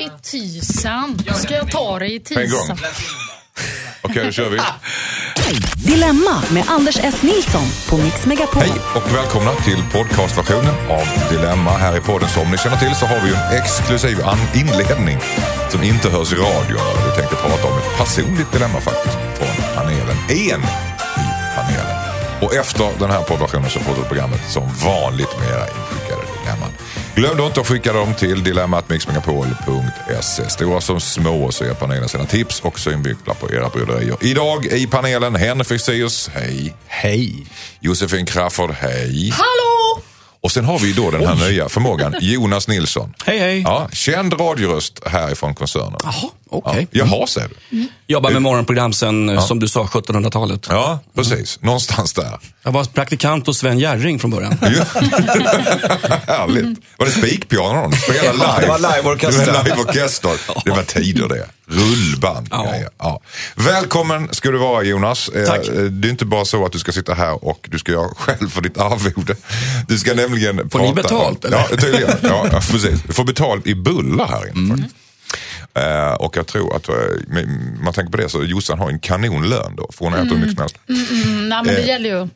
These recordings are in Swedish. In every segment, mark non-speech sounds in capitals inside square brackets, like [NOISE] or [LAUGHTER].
i tysan. Ska jag ta det i En gång. tysan? Okej, då kör vi. [LAUGHS] Dilemma med Anders S. Nilsson på Mix Megapol. Hej och välkomna till podcastversionen av Dilemma. Här i podden som ni känner till så har vi ju en exklusiv an- inledning som inte hörs i radion. Vi tänkte prata om ett personligt dilemma faktiskt från panelen. En i panelen. Och efter den här poddversionen så fortsätter programmet som vanligt med era. Glöm då inte att skicka dem till dilemmatmixmegapol.se. Stora som små så ger panelen sina tips och synvinklar på era bryderier. Idag i panelen Henrik Fexeus, hej. Hej. Josefin Crafoord, hej. Hallå! Och sen har vi då den här nya förmågan, Jonas Nilsson. Hej, hej. Ja, känd radioröst härifrån koncernen. Jaha, okej. Ja, jaha, säger du. Jobbar med morgonprogram sen, som du sa, 1700-talet. Ja, precis. Någonstans där. Jag var praktikant hos Sven Jerring från början. [LAUGHS] Ja. Härligt. Var det spikpiano de spelade live? [LAUGHS] Ja, det var liveorkester. Det var liveorkester. [LAUGHS] Det var tider det. Rullband. Ja. Ja. Välkommen ska du vara Jonas. Eh, Tack. Det är inte bara så att du ska sitta här och du ska göra själv för ditt arvode. Du ska nämligen Får prata ni betalt, om, eller? Ja, tydligen. Ja, ja, precis. Du får betalt i bullar här Mm. inne faktiskt. Eh, och jag tror att, eh, med- man tänker på det så Jossan har en kanonlön då. För hon äter hur mycket som helst. Mm, nej, men det Eh. gäller ju...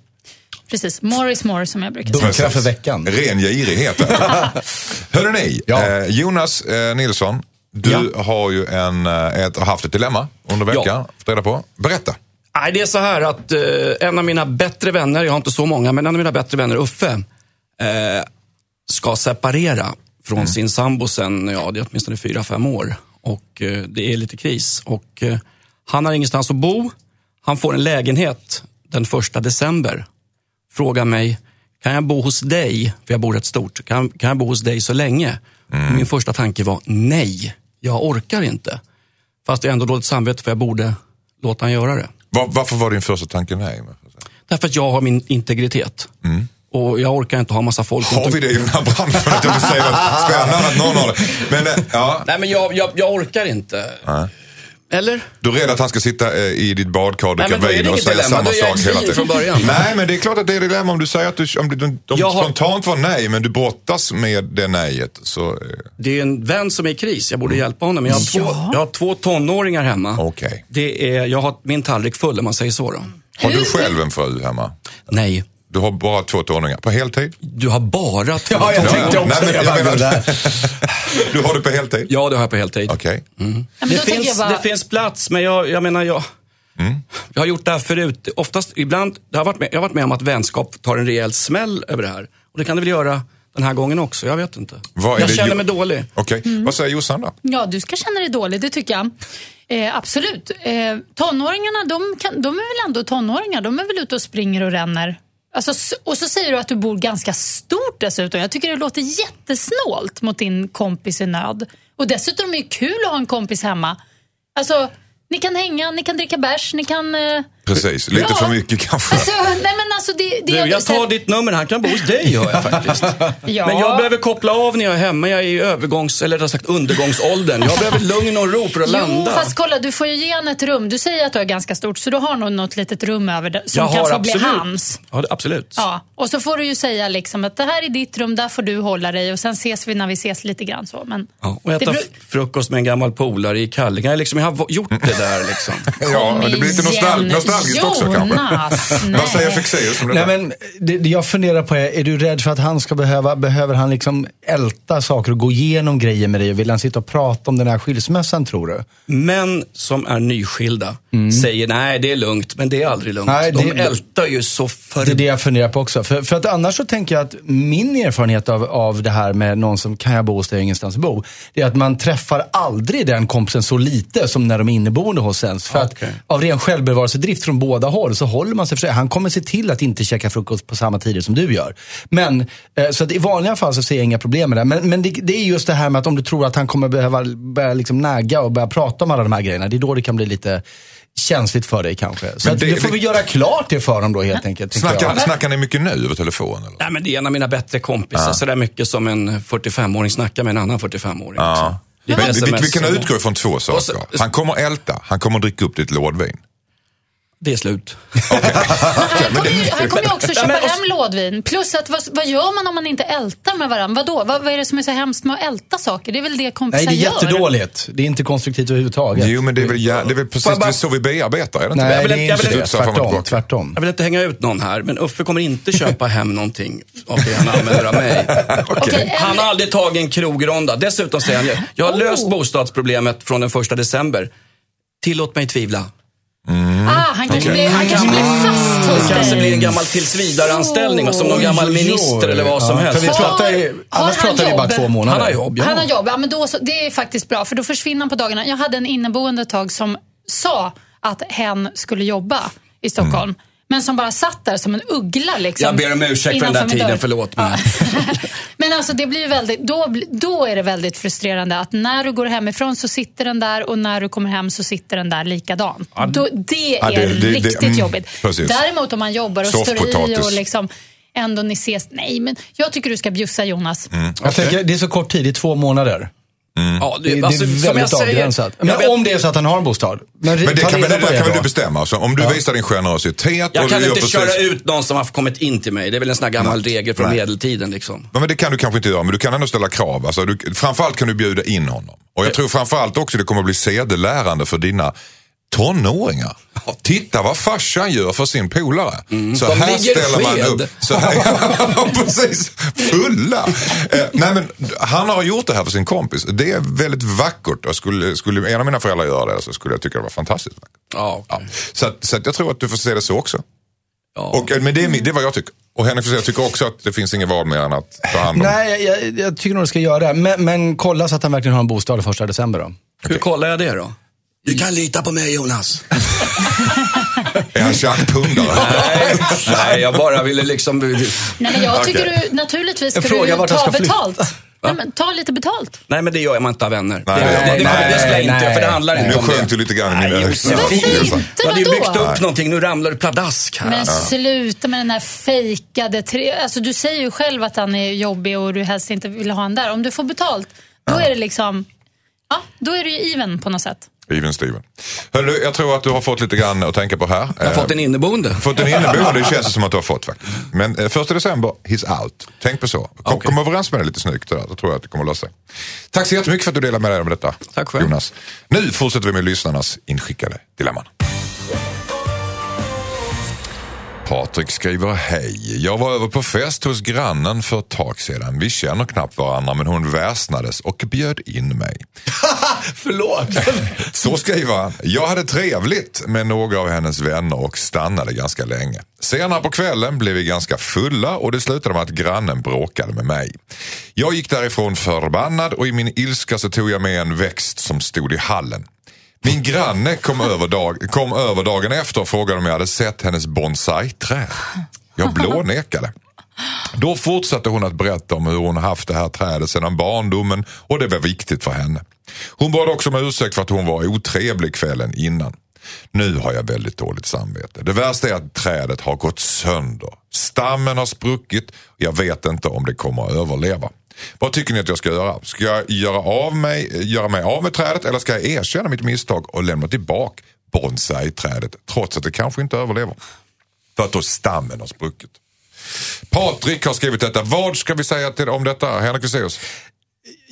Precis, more is more som jag brukar säga. Bunkra för veckan. Ren girighet. [LAUGHS] Hörrni, ni, Ja. eh, Jonas eh, Nilsson, du Ja. har ju en, eh, ett, har haft ett dilemma under veckan. Ja. Reda på. Berätta. Nej, det är så här att eh, en av mina bättre vänner, jag har inte så många, men en av mina bättre vänner, Uffe, eh, ska separera från sin sambo sen, ja det är åtminstone fyra, fem år. Och eh, det är lite kris. Och eh, han har ingenstans att bo. Han får en lägenhet den första december. Frågar mig, kan jag bo hos dig? För jag bor rätt stort. Kan, kan jag bo hos dig så länge? Och Min första tanke var, nej, jag orkar inte. Fast jag har ändå dåligt samvete för jag borde låta han göra det. Var, varför var din första tanke nej? Därför att jag har min integritet. Och jag orkar inte ha massa folk Har vi det i den här branschen? Att jag säga att spännande att någon har det. Men eh, ja, Nej men jag, jag, jag orkar inte. Eller? du är rädd att han ska sitta eh, i ditt badkar, Nej, dricka är det vin och säga dilemma. samma sak hela tiden. från början. Nej, men det är klart att det är dilemma om du säger att du, om du, om du Jag har- spontant var nej, men du brottas med det nejet. Så, eh, Det är en vän som är i kris. Jag borde hjälpa honom. Men jag har, två, jag har två tonåringar hemma. Okej. Det är, jag har min tallrik full om man säger så. Då. har du själv en fru hemma? Nej, Du har bara två tonåringar. På heltid? du har bara två [LAUGHS] Ja, jag tänkte också Nej, men jag menar-. [LAUGHS] Du har det på heltid? Ja, det har jag på heltid. Okej. Ja, men Det finns, jag bara, det finns plats, men jag, jag menar, jag, jag har gjort det här förut. Oftast, ibland, jag har, varit med, jag har varit med om att vänskap tar en rejäl smäll över det här. Och det kan det väl göra den här gången också, jag vet inte. Jag känner ju- mig dålig. Okej, vad säger Jossan då? Ja, du ska känna dig dålig, det tycker jag. Eh, absolut. Eh, tonåringarna, de, kan, de är väl ändå tonåringar. De är väl ute och springer och ränner. Alltså, och så säger du att du bor ganska stort dessutom. Jag tycker det låter jättesnålt mot din kompis i nöd. Och dessutom är det kul att ha en kompis hemma. Alltså, ni kan hänga, ni kan dricka bärs, ni kan... Eh, Precis, lite Ja. för mycket kanske. alltså, nej men alltså det... det Du, jag så här- tar ditt nummer, han kan bo hos dig hör jag faktiskt. [LAUGHS] Ja. Men jag behöver koppla av när jag är hemma, jag är i övergångs, eller rättare sagt undergångsåldern. Jag behöver lugn och ro för att Jo, landa. fast kolla, du får ju ge honom ett rum. Du säger att du är ganska stort, så du har nog något litet rum över det, som jag kan har få absolut. bli hans. Ja, absolut. Ja, och så får du ju säga liksom att det här är ditt rum, där får du hålla dig och sen ses vi när vi ses lite grann så. Men Ja, och äta det f- frukost med en gammal polare i Kallinge. Jag, liksom, jag har gjort det där liksom. [LAUGHS] Ja, det blir lite nostal- nostalgiskt också kanske. Jonas, [LAUGHS] Vad säger nej. Fexeus om Nej, detta? men det, det jag funderar på är, är du rädd för att han ska behöva, behöver han liksom älta saker och gå igenom grejer med dig? Vill han sitta och prata om den här skilsmässan tror du? Män som är nyskilda säger nej, det är lugnt, men det är aldrig lugnt. Nej, De det- ältar ju så för... Det är det jag funderar på också. För, för att annars så tänker jag att min erfarenhet av, av det här med någon som kan jag bo hos dig ingenstans att bo. Det är att man träffar aldrig den kompisen så lite som när de är inneboende hos ens. För Okej. att av ren självbevarelsedrift från båda håll så håller man sig för sig. Han kommer se till att inte käka frukost på samma tider som du gör. Men, eh, så att i vanliga fall så ser jag inga problem med det. Men, men det, det är just det här med att om du tror att han kommer behöva börja liksom nagga och börja prata om alla de här grejerna. Det är då det kan bli lite känsligt för dig kanske. Så det- det, får vi göra klart det för honom då helt enkelt. Snackar, snackar ni mycket nu över telefon? Eller? Nej, men det är en av mina bättre kompisar. Så där mycket som en 45-åring snackar med en annan 45-åring. Ja. liksom. Vi, sms vi kan utgå ifrån två saker. Han kommer älta, han kommer dricka upp ditt lådvin. Det är slut. [LAUGHS] Han kommer ju, han kommer ju också köpa hem lådvin. Plus att vad, vad gör man om man inte ältar med varandra? Vadå? Vad, vad är det som är så hemskt med att älta saker? Det är väl det kompisar Nej, det är gör? jättedåligt. Det är inte konstruktivt överhuvudtaget. Jo, men det är väl, ja, det är väl precis bara- det är så vi bearbetar, är det inte Nej, det? vill det är inte- jag vill det. inte- Tvärtom. tvärtom. Jag vill inte hänga ut någon här, men Uffe kommer inte köpa hem någonting av det han använder av mig. [LAUGHS] Okej, Han har aldrig tagit en krogronda. Dessutom säger han, jag har Oh. löst bostadsproblemet från den första december. Tillåt mig tvivla. Ah, han kanske blir, han kanske blir fast hos Det kanske dig. blir en gammal tillsvidareanställning som någon gammal minister eller vad som Ja, helst. För vi pratar ju, har annars pratar vi bara två månader. Han har jobb, ja. Han har jobb, ja, men då, så, det är faktiskt bra för då försvinner han på dagarna. Jag hade en inneboende ett tag som sa att hen skulle jobba i Stockholm. Mm. Men som bara satt där som en uggla. Liksom, Jag ber om ursäkt för den där tiden, dörr. förlåt. Men... [LAUGHS] Men alltså det blir väldigt, då, då är det väldigt frustrerande att när du går hemifrån så sitter den där och när du kommer hem så sitter den där likadant. Då, det är Ja, det- det- det- riktigt mm, jobbigt. precis. Däremot om man jobbar och står i och liksom ändå ni ses. Nej, men jag tycker du ska bjussa Jonas. Mm. Jag tänker, det är så kort tid, det är två månader. Ja, Det, det alltså, är som väldigt jag säger, avgränsat. jag Men vet- om det är så att han har en bostad. Men, Men det kan, reda det kan väl du bestämma? Alltså, om du visar din generositet Jag och kan inte precis... köra ut någon som har kommit in till mig. Det är väl en sån här gammal regel från Nej. medeltiden. Liksom. Ja, men det kan du kanske inte göra, men du kan ändå ställa krav. Alltså, du, framförallt kan du bjuda in honom. Och jag tror framförallt också det kommer att bli sedelärande för dina tonåringar. Titta vad farsan gör för sin polare. Så Mm. De här ställer man sked. upp. Så här, [LAUGHS] precis. Fulla. Eh, nej, men han har gjort det här för sin kompis. Det är väldigt vackert. Och skulle, skulle en av mina föräldrar göra det så skulle jag tycka det var fantastiskt. Ja, Ja. Så, att, så att jag tror att du får se det så också. ja. Och, eh, men det är, det är vad jag tycker. Och Henrik Fexeus tycker också att det finns inget val mer än att ta hand om Nej, jag, jag tycker nog det ska göra det. Men, men kolla så att han verkligen har en bostad den första december då. Hur kollar jag det då? Du kan lita på mig Jonas. [LAUGHS] Är han tjackpundare? nej, nej, jag bara ville liksom... Nej, men jag tycker Okej. du naturligtvis ska Jag frågar du ta betalt. Nej, men ta lite betalt. Nej, men det gör man inte av vänner. Nej, det, det, det, nej, det ska jag inte nej. för det handlar Nu inte om sjönk det. du lite grann i mina Nej, ögon. Du hade ju byggt upp någonting, nu ramlar du pladask här. Men sluta med den här fejkade... Tre... Alltså, du säger ju själv att han är jobbig och du helst inte vill ha han där. Om du får betalt, då är det liksom... Ja, då är du ju even på något sätt. Even Steven. Hörru, jag tror att du har fått lite grann att tänka på här. Jag har fått en inneboende. Fått en inneboende, det känns [LAUGHS] som att du har fått faktiskt. Men eh, första december, he's out. Tänk på så. Kom, Okej. kom överens med det lite snyggt där, då tror jag att det kommer att lösa sig. Tack så jättemycket för att du delade med dig av detta. Tack själv. Jonas. Nu fortsätter vi med lyssnarnas inskickade dilemman. Patrik skriver hej. Jag var över på fest hos grannen för ett tag sedan. Vi känner knappt varandra men hon väsnades och bjöd in mig. [LAUGHS] Förlåt. [LAUGHS] Så skriver han. Jag hade trevligt med några av hennes vänner och stannade ganska länge. Senare på kvällen blev vi ganska fulla och det slutade med att grannen bråkade med mig. Jag gick därifrån förbannad och i min ilska så tog jag med en växt som stod i hallen. Min granne kom över, dag, kom över dagen efter och frågade om jag hade sett hennes bonsai-träd. Jag blånekade. Då fortsatte hon att berätta om hur hon haft det här trädet sedan barndomen och det var viktigt för henne. Hon bad också om ursäkt för att hon var otrevlig kvällen innan. Nu har jag väldigt dåligt samvete. Det värsta är att trädet har gått sönder. Stammen har spruckit och jag vet inte om det kommer att överleva. Vad tycker ni att jag ska göra? Ska jag göra, av mig, göra mig av med trädet eller ska jag erkänna mitt misstag och lämna tillbaka bonsai-trädet trots att det kanske inte överlever? För att då stammen har spruckit. Patrik har skrivit detta. Vad ska vi säga till om detta? Henrik Viseus?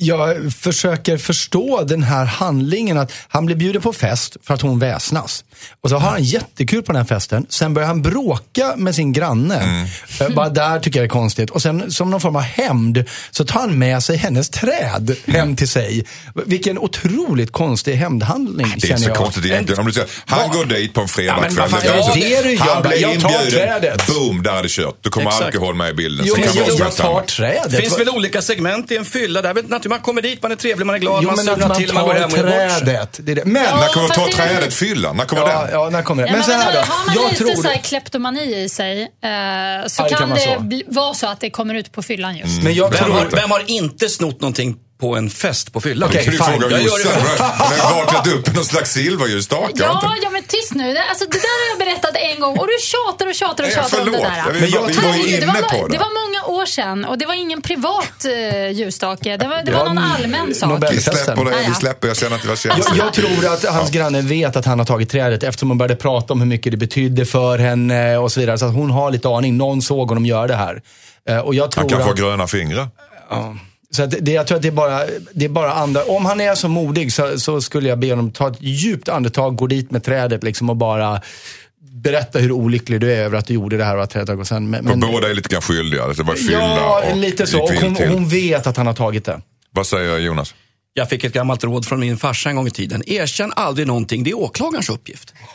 Jag försöker förstå den här handlingen att han blir bjuden på fest för att hon väsnas. Och så har han jättekul på den här festen. Sen börjar han bråka med sin granne. Mm. Eh, Bara där tycker jag det är konstigt. Och sen som någon form av hämnd så tar han med sig hennes träd hem till sig. Vilken otroligt konstig hämndhandling Det är inte så jag. konstigt egentligen. Om du säger, han går dit på en Ja, fredagkväll. ja, så- det är det han blir Jag tar inbjuden. trädet. Boom, där är det kört. Då kommer Exakt. alkohol med i bilden. Jo, Så men kan jag, jag tar trädet. Det finns väl olika segment i en fylla. Där, man kommer dit, man är trevlig, man är glad, Jo, man surnar man till, man går tar hem och sig. trädet. Det är det. Men, Ja, När kommer ta är trädet fyllan? När kommer ja, den? ja, när kommer det? Ja, Men men så här då. har man Jag lite tror... så här kleptomani i sig eh, så kan det vara så att det kommer ut på fyllan just. Men jag Vem tror... har, vem har inte snott någonting på en fest på fyllan? Okej, Kan du fine. Jag gör det har [LAUGHS] vaknat upp med någon slags silverljusstake. Ja, ja, men tyst nu. Det, alltså, det där har jag berättat en gång och du tjatar och tjatar och Nej, tjatar om det där. Jag Men jag vi var ju inne var, på det det. var många år sedan och det var ingen privat eh, ljusstake. Det var, det var någon allmän sak. Vi släpper det, Ja, vi ja. släpper. Jag känner att det var Jag, känsligt. jag tror att hans granne vet att han har tagit trädet eftersom hon började prata om hur mycket det betydde för henne och så vidare. Så att hon har lite aning. Någon såg honom göra det här. Eh, Och jag tror Han kanske har att, gröna fingrar. Så det, jag tror att det är bara, det är bara andra. Om han är så modig så, så skulle jag be honom ta ett djupt andetag, gå dit med trädet liksom och bara berätta hur olycklig du är över att du gjorde det här och att trädet har gått sen. Men, Men, båda är lite grann skyldiga. Det var fylla Ja, och lite så. Och hon, hon vet att han har tagit det. Vad säger Jonas? Jag fick ett gammalt råd från min farsa en gång i tiden. Erkänn aldrig någonting, det är åklagarens uppgift. [LAUGHS]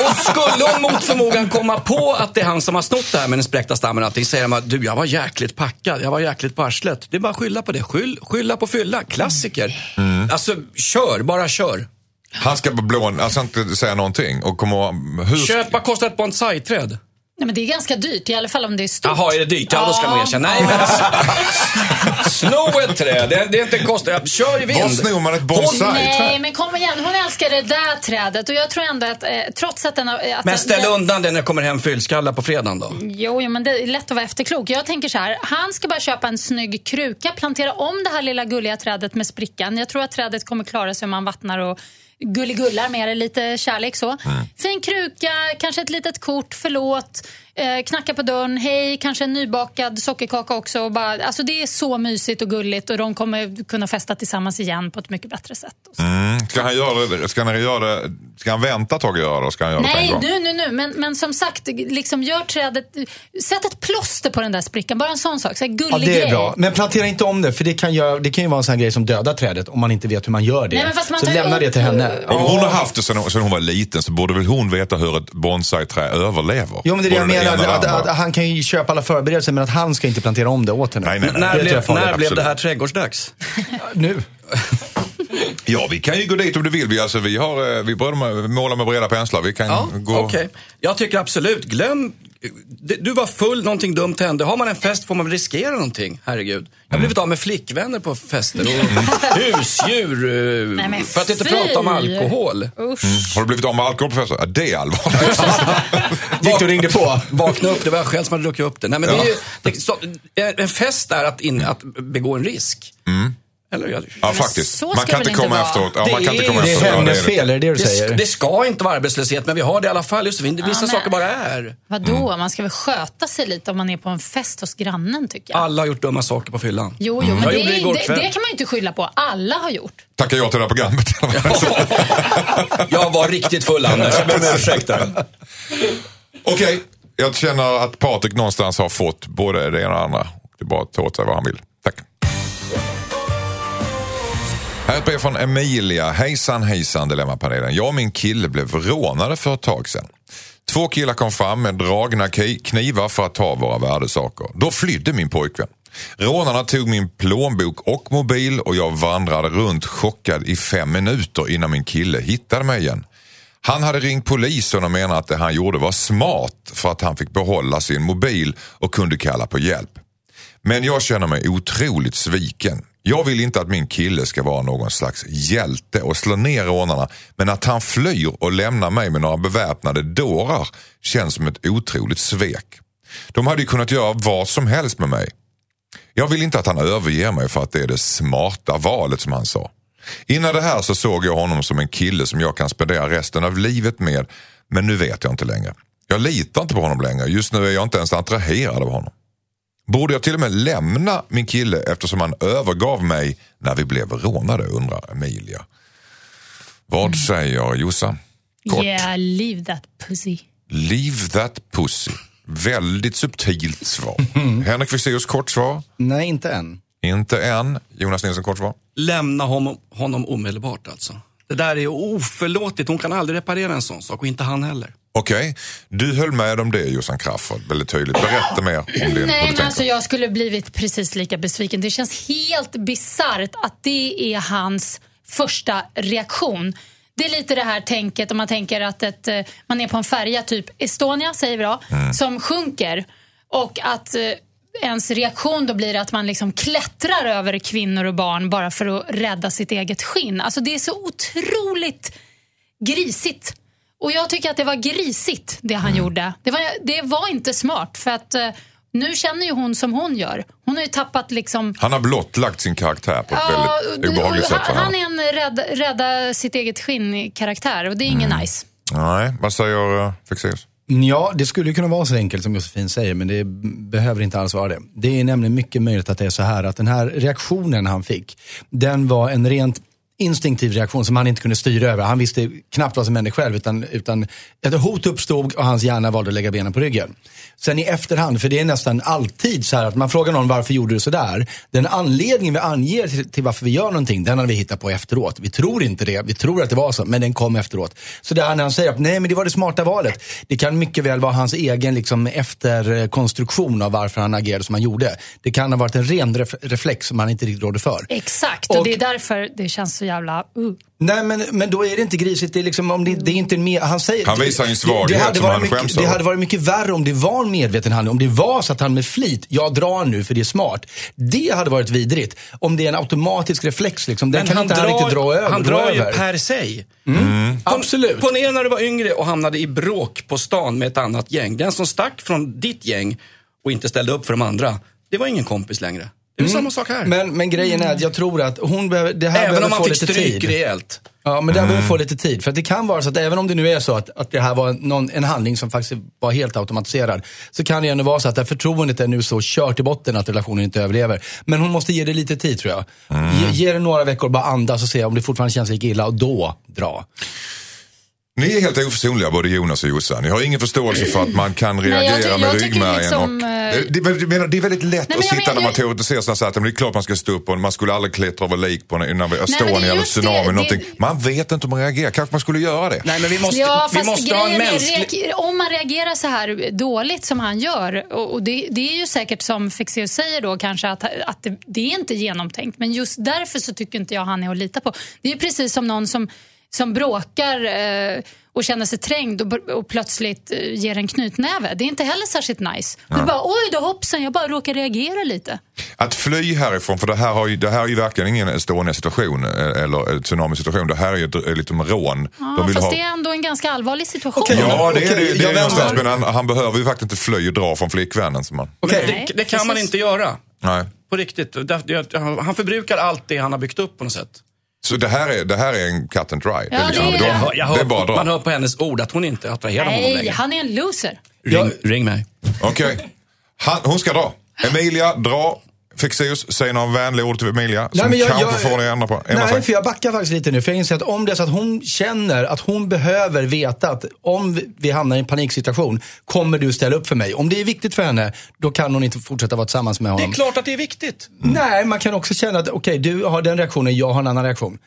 och skulle hon mot förmodan komma på att det är han som har snott det här med den spräckta stammen och allting, säger man du jag var jäkligt packad, jag var jäkligt på arslet. Det är bara att skylla på det. Skyll, skylla på fylla, klassiker. Mm. Alltså, kör, bara kör. Han ska blå, alltså inte säga någonting. Och kommer, hur, Köpa kostar ett bonsai-träd. Nej, men det är ganska dyrt, i alla fall om det är stort. Jaha, är det dyrt? Ja, då ska man erkänna. Nej, men alltså, [LAUGHS] Sno ett träd, det, det är inte kostar. Kör i vind. Var snor man ett bonsai? Nej, men kom igen. Hon älskar det där trädet och jag tror ändå att, eh, trots att den har... Att Men ställ den, undan det när det kommer hem fyllskallar på fredagen då. Jo, jo, men det är lätt att vara efterklok. Jag tänker så här, han ska bara köpa en snygg kruka, plantera om det här lilla gulliga trädet med sprickan. Jag tror att trädet kommer klara sig om man vattnar och gulligullar med det, lite kärlek så. Fin kruka, kanske ett litet kort, förlåt, eh, knacka på dörren, hej, kanske en nybakad sockerkaka också. Och bara, alltså det är så mysigt och gulligt och de kommer kunna festa tillsammans igen på ett mycket bättre sätt. Mm, ska han göra det? Ska han, göra det? Ska han vänta ett tag och göra det? och Ska han göra det Nej, gång? nu, nu, nu. Men, men som sagt, liksom gör trädet... Sätt ett plåster på den där sprickan. Bara en sån sak. Så här gullig Ja, det är grej. bra. Men plantera inte om det, för det kan, göra, det kan ju vara en sån här grej som dödar trädet om man inte vet hur man gör det. Nej, men fast man så lämna det till henne. Om hon har haft det sedan hon, sedan hon var liten så borde väl hon veta hur ett bonsai-trä överlever? Jo, men det är det jag menar. det Att, andra. att, han kan ju köpa alla förberedelser, men att han ska inte plantera om det åt henne. Nej, nej, nej. När, Det blev, när blev det här trädgårdsdags? Nu. [LAUGHS] Ja, vi kan ju gå dit om du vill. Vi, alltså, vi, har, eh, vi börjar måla med breda penslar. Vi kan Ja, gå... okej. Jag tycker absolut, glöm... Du var full, någonting dumt hände. Har man en fest får man väl riskera någonting, herregud. Jag har blivit av med flickvänner på fester och [LAUGHS] husdjur. eh, Nej, men för att inte prata om alkohol. Usch. Har du blivit av med alkohol på festen? Ja, det är allvarligt. [LAUGHS] Gick du och ringde på? Vakna upp, det var jag själv som hade druckit upp det. Nej, men det är ju, det, så, en fest är att, in, att begå en risk. Eller, ja, Ja, men faktiskt. Man ska kan inte komma vara? efteråt. Ja, Det man kan inte är- komma Det är efteråt. Ja, hennes fel, är det det du det, säger? det ska inte vara arbetslöshet, men vi har det i alla fall. Just det, vissa men- saker bara är. Vadå? Mm. Man ska väl sköta sig lite om man är på en fest hos grannen, tycker jag. Alla har gjort dumma saker på fyllan. Jo, jo, men Jag det, det det, kan man ju inte skylla på. Alla har gjort. Tackar jag till det här programmet. [LAUGHS] [LAUGHS] Jag var riktigt full, Anders. Jag ber om ursäkt. Okej, jag känner att Patrik någonstans har fått både det ena och det andra. Det är bara att ta åt sig vad han vill. Här är ett brev från Emilia. Hejsan hejsan Dilemmapanelen. Jag och min kille blev rånade för ett tag sedan. Två killar kom fram med dragna knivar för att ta våra värdesaker. Då flydde min pojkvän. Rånarna tog min plånbok och mobil och jag vandrade runt chockad i fem minuter innan min kille hittade mig igen. Han hade ringt polisen och menade att det han gjorde var smart för att han fick behålla sin mobil och kunde kalla på hjälp. Men jag känner mig otroligt sviken. Jag vill inte att min kille ska vara någon slags hjälte och slå ner rånarna. Men att han flyr och lämnar mig med några beväpnade dårar känns som ett otroligt svek. De hade ju kunnat göra vad som helst med mig. Jag vill inte att han överger mig för att det är det smarta valet som han sa. Innan det här så såg jag honom som en kille som jag kan spendera resten av livet med. Men nu vet jag inte längre. Jag litar inte på honom längre. Just nu är jag inte ens attraherad av honom. Borde jag till och med lämna min kille eftersom han övergav mig när vi blev rånade undrar Emilia. Vad säger Jossan? Kort. Yeah, leave that pussy. Leave that pussy. Väldigt subtilt svar. [LAUGHS] Henrik Fexeus kort svar. Nej, inte än. Inte än. Jonas Nilsson kort svar. Lämna honom, honom omedelbart alltså. Det där är oförlåtligt. Hon kan aldrig reparera en sån sak och inte han heller. Okej, du höll med om det Jossan Crafoord väldigt tydligt. Berätta mer om din, du Nej, men tänker. alltså jag skulle blivit precis lika besviken. Det känns helt bisarrt att det är hans första reaktion. Det är lite det här tänket om man tänker att ett, eh, man är på en färja, typ Estonia säger vi då, som sjunker. Och att eh, ens reaktion då blir att man liksom klättrar över kvinnor och barn bara för att rädda sitt eget skinn. Alltså det är så otroligt grisigt. Och jag tycker att det var grisigt det han gjorde. Det var, det var inte smart för att eh, Nu känner ju hon som hon gör. Hon har ju tappat liksom... Han har blottlagt sin karaktär på ett Ja, väldigt obehagligt sätt. han, han är en rädda, rädda sitt eget skinn-karaktär och det är ingen Mm. nice. Nej, vad säger uh, Fexeus? Ja, det skulle kunna vara så enkelt som Josefin säger, men det behöver inte alls vara det. Det är nämligen mycket möjligt att det är så här att den här reaktionen han fick, den var en rent instinktiv reaktion som han inte kunde styra över. Han visste knappt vad som hände själv, utan, utan ett hot uppstod och hans hjärna valde att lägga benen på ryggen. Sen i efterhand, för det är nästan alltid så här att man frågar någon varför gjorde du sådär? Den anledningen vi anger till, till varför vi gör någonting, den har vi hittat på efteråt. Vi tror inte det, vi tror att det var så, men den kom efteråt. Så det här när han säger att nej men det var det smarta valet. Det kan mycket väl vara hans egen liksom, efterkonstruktion av varför han agerade som han gjorde. Det kan ha varit en ren ref reflex som han inte riktigt rådde för. Exakt, och, Och- det är därför det känns så jävla... Uh. Nej men, men då är det inte grisigt. Det är, liksom, om det, det är inte en mer, han säger, Han visar en svaghet det, det hade som varit han mycket, skäms Det hade varit mycket värre om det var en medveten handling. Om det var så att han med flit, jag drar nu för det är smart. Det hade varit vidrigt. Om det är en automatisk reflex, liksom, den kan inte han riktigt dra över. han dra drar ju över. per se. Absolut. Ponera när du var yngre och hamnade i bråk på stan med ett annat gäng. Den som stack från ditt gäng och inte ställde upp för de andra, det var ingen kompis längre. Det är samma sak här. Men, men grejen är att jag tror att hon behöver, det här Även behöver om man få fick lite stryk tid. rejält. Ja, men det här behöver få lite tid. För att det kan vara så att även om det nu är så att, att det här var någon, en handling som faktiskt var helt automatiserad. Så kan det ändå vara så att det här förtroendet är nu så kört i botten att relationen inte överlever. Men hon måste ge det lite tid tror jag. Ge, ge det några veckor, bara andas och se om det fortfarande känns lika illa och då dra. Ni är helt oförsonliga både Jonas och Jossan. Ni har ingen förståelse för att man kan jag reagera ty- jag med tycker ryggmärgen. liksom, och, eh, det, det, är väldigt- jag menar, det är väldigt lätt Nej, att jag sitta men- när man jag- teoretiserar sådana saker. Men det är klart man ska stå upp och man skulle aldrig klättra över lik på en, när vi- det Estonia eller tsunami. det, det- någonting. Man vet inte om man reagerar. Kanske man skulle göra det. Nej, men vi måste, Ja, vi fast måste ha en mänsklig... reager- om man reagerar så här dåligt som han gör, och, och det, det är ju säkert som Fexeus säger då kanske att, att det, det är inte genomtänkt, men just därför så tycker inte jag han är att lita på. Det är ju precis som någon som, som bråkar eh, och känner sig trängd och, och plötsligt eh, ger en knytnäve. Det är inte heller särskilt nice. Du bara, oj då hoppsan, jag bara råkar reagera lite. Att fly härifrån, för det här, har ju, det här är ju verkligen ingen Estonia-situation eh, eller tsunami-situation. Det här är ju ett, ett litet rån. Ja, fast det är ändå en ganska allvarlig situation. Okej, Ja, det är det, det jag är någonstans, men han, han behöver ju faktiskt inte fly och dra från flickvännen. Som. Nej, Det, det kan man inte göra. nej. På riktigt. Det- det- Han förbrukar allt det han har byggt upp på något sätt. Så det här, är, det här är en cut and dry. det, är liksom, det är- de- Jag hör- jag det är bara man hör på hennes ord att hon inte attraherar honom Nej, längre. han är en loser. Ring, ring mig. Okej. Han- Hon ska dra. Emilia, dra. Fexeus, säg några vänliga ord till Emilia som kanske får dig att ändra på. Ändra Nej, sig. för jag backar faktiskt lite nu. För jag inser att om det är så att hon känner att hon behöver veta att om vi- hamnar i en paniksituation, kommer du ställa upp för mig? Om det är viktigt för henne, då kan hon inte fortsätta vara tillsammans med Det honom. är klart att det är viktigt. Nej, man kan också känna att okej, du har den reaktionen, jag har en annan reaktion.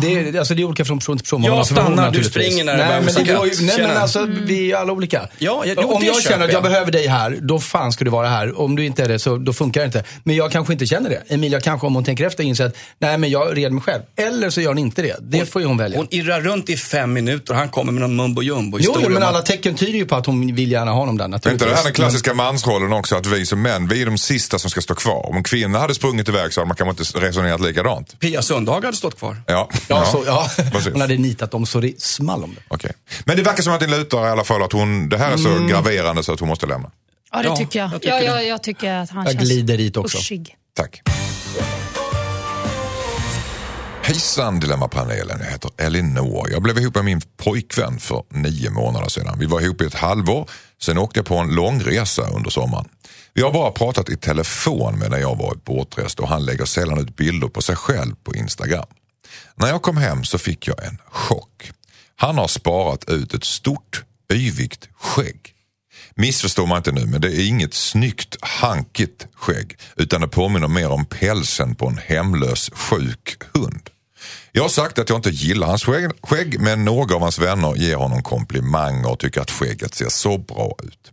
Det är, alltså det är olika från person till person. Jag stannar, du naturligtvis. springer när det nej, men det går ju, nej men alltså, vi är alla olika. Ja, jag- jo, Om jag känner att jag behöver dig här, då fan ska du vara här. Om du inte är det, så då funkar det inte. Men jag kanske inte känner det. Emilia kanske, om hon tänker efter, inser att nej men jag red mig själv. Eller så gör hon inte det. Det får ju hon välja. Hon irrar runt i fem minuter och han kommer med någon mumbo jumbo Jo, historia jo, men alla tecken tyder ju på att hon vill gärna ha honom där Men inte naturligtvis. det här den klassiska mansrollen också att vi som män, vi är de sista som ska stå kvar. Om en kvinna hade sprungit iväg så hade man kanske inte resonerat likadant. Pia Sundhage hade stått kvar. Ja, Ja, så, ja. Precis. hon hade nitat dem så det small om det. Okej. Men det verkar som att det lutar i alla fall att hon, det här är så Mm. graverande så att hon måste lämna. Ja, det Ja, tycker jag. jag tycker ja, det. jag, jag tycker att han Jag känns glider dit också. uschig. Tack. Hejsan Dilemmapanelen, jag heter Elinor. Jag blev ihop med min pojkvän för nio månader sedan. Vi var ihop i ett halvår, sen åkte jag på en långresa under sommaren. Vi har bara pratat i telefon medan jag varit bortrest och han lägger sällan ut bilder på sig själv på Instagram. När jag kom hem så fick jag en chock. Han har sparat ut ett stort, yvigt skägg. Missförstå mig inte nu, men det är inget snyggt, hankigt skägg. Utan det påminner mer om pälsen på en hemlös, sjuk hund. Jag har sagt att jag inte gillar hans skägg, skägg, men några av hans vänner ger honom komplimanger och tycker att skägget ser så bra ut.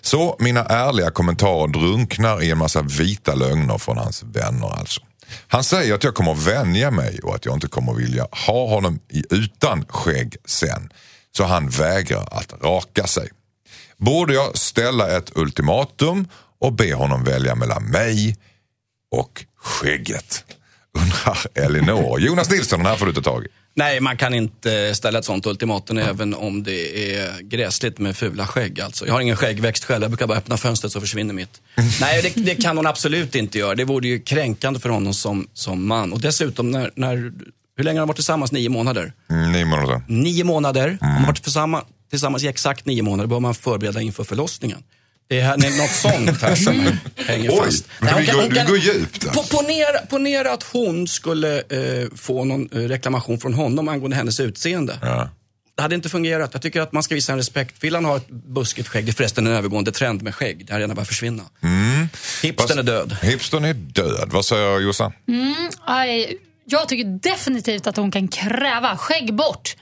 Så mina ärliga kommentarer drunknar i en massa vita lögner från hans vänner alltså. Han säger att jag kommer vänja mig och att jag inte kommer vilja ha honom i utan skägg sen. Så han vägrar att raka sig. Borde jag ställa ett ultimatum och be honom välja mellan mig och skägget? undrar Elinor. Jonas Nilsson, den här får du ta tag i. Nej, man kan inte ställa ett sånt ultimatum även om det är gräsligt med fula skägg. Alltså. Jag har ingen skäggväxt själv, jag brukar bara öppna fönstret så försvinner mitt. [LAUGHS] Nej, det, det kan hon absolut inte göra. Det vore ju kränkande för honom som, som man. Och dessutom, när, när, hur länge har de varit tillsammans? Nio månader? Mm, nio månader. Nio månader. Om man har varit tillsammans, tillsammans i exakt nio månader bör man förbereda inför förlossningen. Det är, något sånt här som hänger Oj, fast. vi hon går- hon vi går djupt. Po- Ponera, ponera att hon skulle eh, få någon eh, reklamation från honom angående hennes utseende. Ja. Det hade inte fungerat. Jag tycker att man ska visa en respekt. Fillan har ett buskigt skägg. Det är förresten en övergående trend med skägg. Det har redan börjat försvinna. Hipstern är död. Hipstern är död. Vad säger Jossan? Aj, jag tycker definitivt att hon kan kräva skägg bort.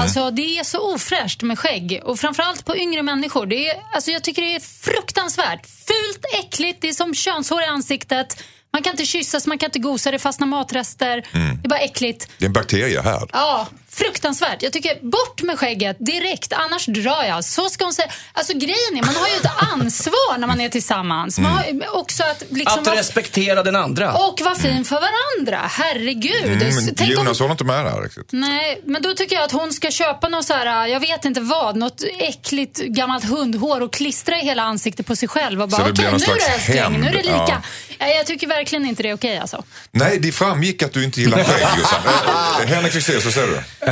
Alltså det är så ofräscht med skägg och framförallt på yngre människor. Det är, alltså, jag tycker det är fruktansvärt. Fult, äckligt, det är som könshår i ansiktet. Man kan inte kyssas, man kan inte gosa, det fastnar matrester. Det är bara äckligt. Det är en bakteriehärd. Ja, fruktansvärt. Jag tycker bort med skägget direkt, annars drar jag. Så ska hon säga. Alltså grejen är, man har ju ett ansvar när man är tillsammans. Man har också att liksom Att respektera den andra. och vara fin för varandra. Herregud. Mm, men Tänk om- Jonas håller inte med där riktigt. Nej, men då tycker jag att hon ska köpa något så här, jag vet inte vad, något äckligt gammalt hundhår och klistra i hela ansiktet på sig själv och bara Så det blir okej, någon nu är det älskling, nu är det lika. ja. Ja, Jag tycker verkligen inte det är okej alltså. Nej, det framgick att du inte gillar skägg [LAUGHS] Henrik Fexeus, vad säger du?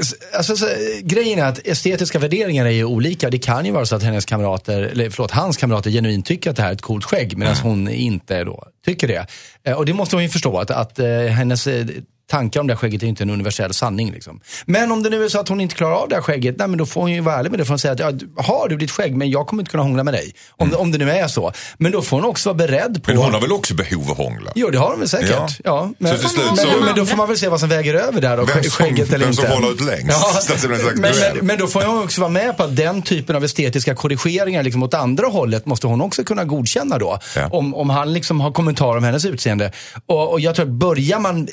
S- alltså, så, grejen är att estetiska värderingar är ju olika. Det kan ju vara så att hennes kamrater, eller förlåt, hans kamrater genuint tycker att det här är ett coolt skägg medan hon inte då tycker det. Eh, och det måste hon ju förstå att, att eh, hennes eh, tankar om det här skägget är inte en universell sanning. Liksom. Men om det nu är så att hon inte klarar av det här skägget, nej, men då får hon ju vara ärlig med det. Får hon säga att ja, har du ditt skägg men jag kommer inte kunna hångla med dig. Om, det, om det nu är så. Men då får hon också vara beredd på... Men hon har väl också behov av att hångla? Jo, det har hon väl säkert. Ja. Ja. men, Så slut men, så- men, då får man väl se vad som väger över där då, Vem som- skägget eller vem som inte. håller ut längst. Slags men, men, men då får hon också vara med på att den typen av estetiska korrigeringar liksom åt andra hållet måste hon också kunna godkänna då. Ja. Om, om han liksom har kommentarer om hennes utseende. Och, och jag tror att börjar man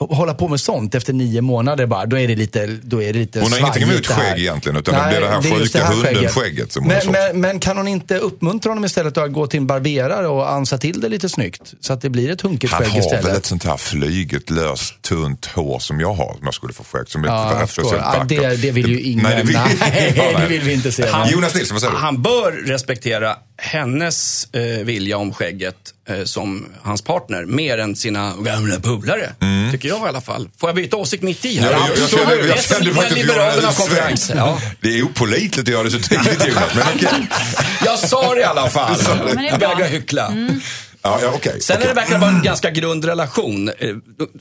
hålla på med sånt efter nio månader bara, då är det lite då är det lite Hon har ingenting emot det här. skägg egentligen, utan det blir det här är just sjuka det här hunden-skägget som hon har men, men, men kan hon inte uppmuntra honom istället att gå till en barberare och ansa till det lite snyggt? Så att det blir ett hunkigt Han skägg har istället. väl ett sånt här flyget, löst, tunt hår som jag har om jag skulle få skägg. Som Ja, förstår. speciellt Ja, det- det vill ju ingen. Nej, det vill, [LAUGHS] Nej, det vill vi inte se. Han, Jonas Nilsson, vad säger du? Han bör respektera hennes eh, vilja om skägget eh, som hans partner mer än sina gamla polare. Tycker jag i alla fall. Får jag byta åsikt mitt i här? Mm. Ja, jag, jag, Så kände, är det. jag kände Det är faktiskt att Liberalerna jag hade konferens. svängt. Ja. Det är opålitligt att göra det så tidigt Jonas, men okej. Jag sa det i alla fall. är Jag vägrar hyckla. Ja, ja, okej. Sen är okej. det verkar vara en ganska grund relation. Eh,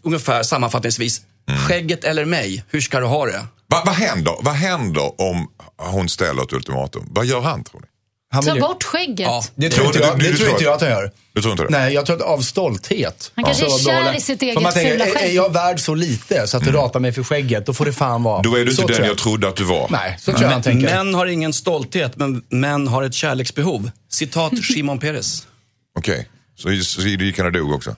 ungefär sammanfattningsvis. Mm. Skägget eller mig, hur ska du ha det? Va, vad, händer, vad händer om hon ställer ett ultimatum? Vad gör han tror ni? Han vill Ta ju- bort skägget. Ja. Det tror inte Du- jag, du- det du tror tror inte att- jag att han gör. Du tror inte det? Nej, jag tror att av stolthet. Han kanske är kär i sitt eget man tänker, fula är, är skägg. jag värd så lite så att du ratar mig för skägget, då får det fan vara. Då är du inte Så den tror jag trodde att du var. Nej, så tror jag han tänker. män har ingen stolthet, men män har ett kärleksbehov. Citat [LAUGHS] Shimon Peres. Okej, så, så gick han och dog också?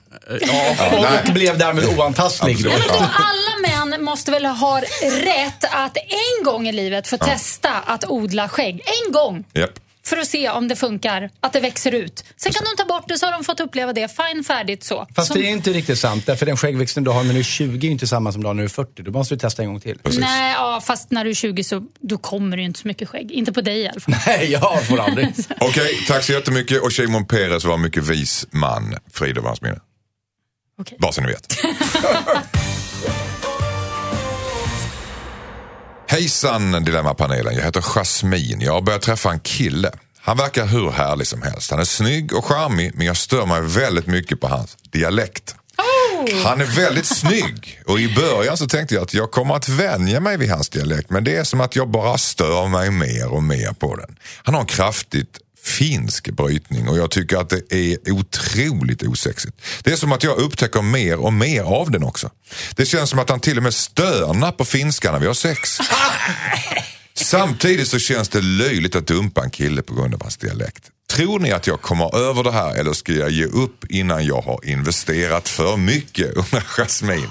och blev därmed oantastlig. Ja, men alla män måste väl ha rätt att en gång i livet få testa att odla skägg. En gång! Japp. För att se om det funkar, att det växer ut. Sen kan de ta bort det så har de fått uppleva det. Fine, färdigt så. Fast Som- det är inte riktigt sant, därför den skäggväxten du har när du är 20 är inte samma som du har när du är 40. Då måste du testa en gång till. Precis. Nej, ja, fast när du är 20 så då kommer det ju inte så mycket skägg. Inte på dig i alla fall. [LAUGHS] Nej, jag får aldrig. [LAUGHS] Okej, tack så jättemycket. Och Shimon Peres var en mycket vis man. Frid över hans minne. Okej. Bara så ni vet. [LAUGHS] Hejsan Dilemmapanelen, jag heter Jasmin. Jag har börjat träffa en kille. Han verkar hur härlig som helst. Han är snygg och charmig men jag stör mig väldigt mycket på hans dialekt. Han är väldigt [LAUGHS] snygg och i början så tänkte jag att jag kommer att vänja mig vid hans dialekt men det är som att jag bara stör mig mer och mer på den. Han har en kraftigt finsk brytning och jag tycker att det är otroligt osexigt. Det är som att jag upptäcker mer och mer av den också. Det känns som att han till och med stönar på finska när vi har sex. [LAUGHS] Samtidigt så känns det löjligt att dumpa en kille på grund av hans dialekt. Tror ni att jag kommer över det här eller ska jag ge upp innan jag har investerat för mycket? undrar Jasmin.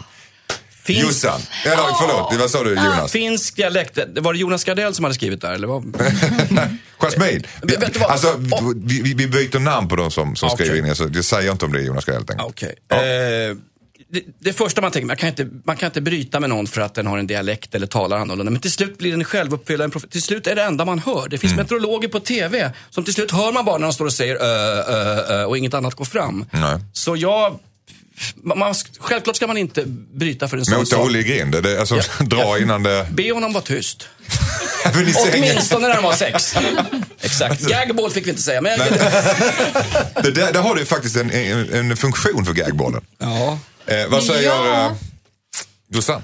Finns- Jossan. Eller förlåt, vad sa du Jonas? Finsk dialekt, det- var det Jonas Gardell som hade skrivit där? Eller vad? [LAUGHS] Jasmin. Vet- [LAUGHS] vet du vad? Alltså, vi, vi- vi byter namn på de som, som Okej. skriver in. Alltså, det säger inte om det är Jonas Gardell. enkelt. Okej. Eh, det, det första man tänker, man kan, inte, man kan inte bryta med någon för att den har en dialekt eller talar annorlunda. Men till slut blir den självuppfyllande. Till slut är det enda man hör. Det finns Mm. meteorologer på TV som till slut hör man bara när de står och säger ö, ö, ö, och inget annat går fram. Nej. Så jag... Man, självklart ska man inte bryta för en sån Mot sak. Olle i grind. Alltså, [LAUGHS] dra innan det... Be honom vara tyst. [LAUGHS] Åtminstone när de var sex. Exakt. Gagball fick vi inte säga. Men [LAUGHS] Det, där, där har du ju faktiskt en, en, en funktion för gagbollen. ja. Eh, vad säger Ja. eh?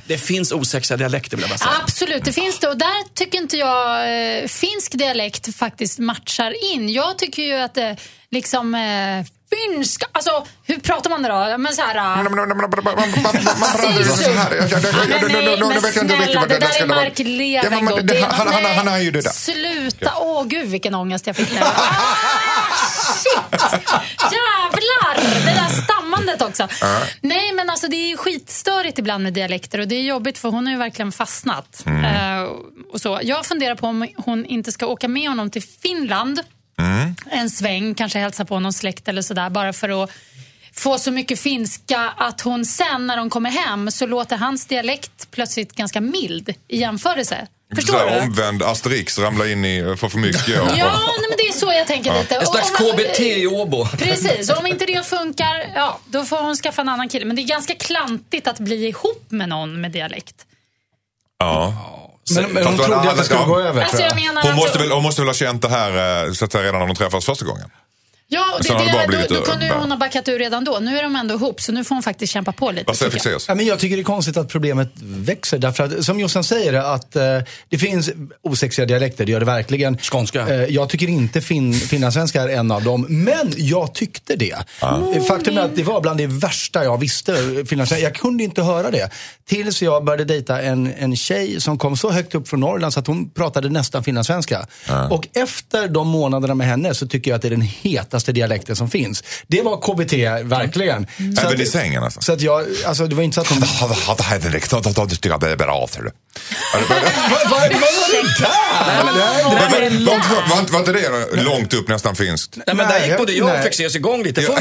Det finns osexiga dialekter vill jag bara säga. Absolut, det finns det. Och där tycker inte jag eh, finsk dialekt faktiskt matchar in. Jag tycker ju att det liksom eh, finska, alltså hur pratar man det då? Men så här, Men snälla, det där är Mark Levengood. Han, är ju det där. Sluta! Åh gud vilken ångest jag fick nu. Shit! Jävlar! Det där stammandet också. Nej men alltså det är skitstörigt ibland med dialekter och det är jobbigt för hon har ju verkligen fastnat. Och så. Jag funderar på om hon inte ska åka med honom till Finland en sväng, kanske hälsa på någon släkt eller sådär bara för att få så mycket finska att hon sen när de kommer hem så låter hans dialekt plötsligt ganska mild i jämförelse. Förstår Så här, du? omvänd Asterix, ramla in i för för mycket. Och, Ja, nej, men det är så jag tänker lite. En slags Och om- KBT i Åbo. Precis, och om inte det funkar, ja, då får hon skaffa en annan kille. Men det är ganska klantigt att bli ihop med någon med dialekt. ja. Men, men hon trodde att det skulle gå över Alltså jag menar Hon måste, väl, hon måste väl ha känt det här eh, så att säga, redan när de träffades första gången? Ja, och har det, det bara det, blivit då, då kunde ju hon ha backat ur redan då. Nu är de ändå ihop, så nu får hon faktiskt kämpa på lite. Tycker jag. Ja, men jag tycker det är konstigt att problemet växer. Därför att, som Jossan säger, att eh, det finns osexiga dialekter, det gör det verkligen. Skånska. Eh, jag tycker inte fin, finlandssvenska är en av dem, men jag tyckte det. Eh, Faktum är att det var bland det värsta jag visste. Finlandssvenska. Jag kunde inte höra det. Tills jag började dejta en, en tjej som kom så högt upp från Norrland så att hon pratade nästan finlandssvenska. Och efter de månaderna med henne så tycker jag att det är den hetaste dialekten som finns. Det var KBT, verkligen. Så Även att- i sängen alltså? så att jag, alltså det var inte så att hon... [LAUGHS] Vad vad- vad var det [LAUGHS] där? Nej, men- Var inte- var inte- var inte det långt upp nästan finskt? Nej, men där gick både jag och. Fexeus igång lite. [LAUGHS]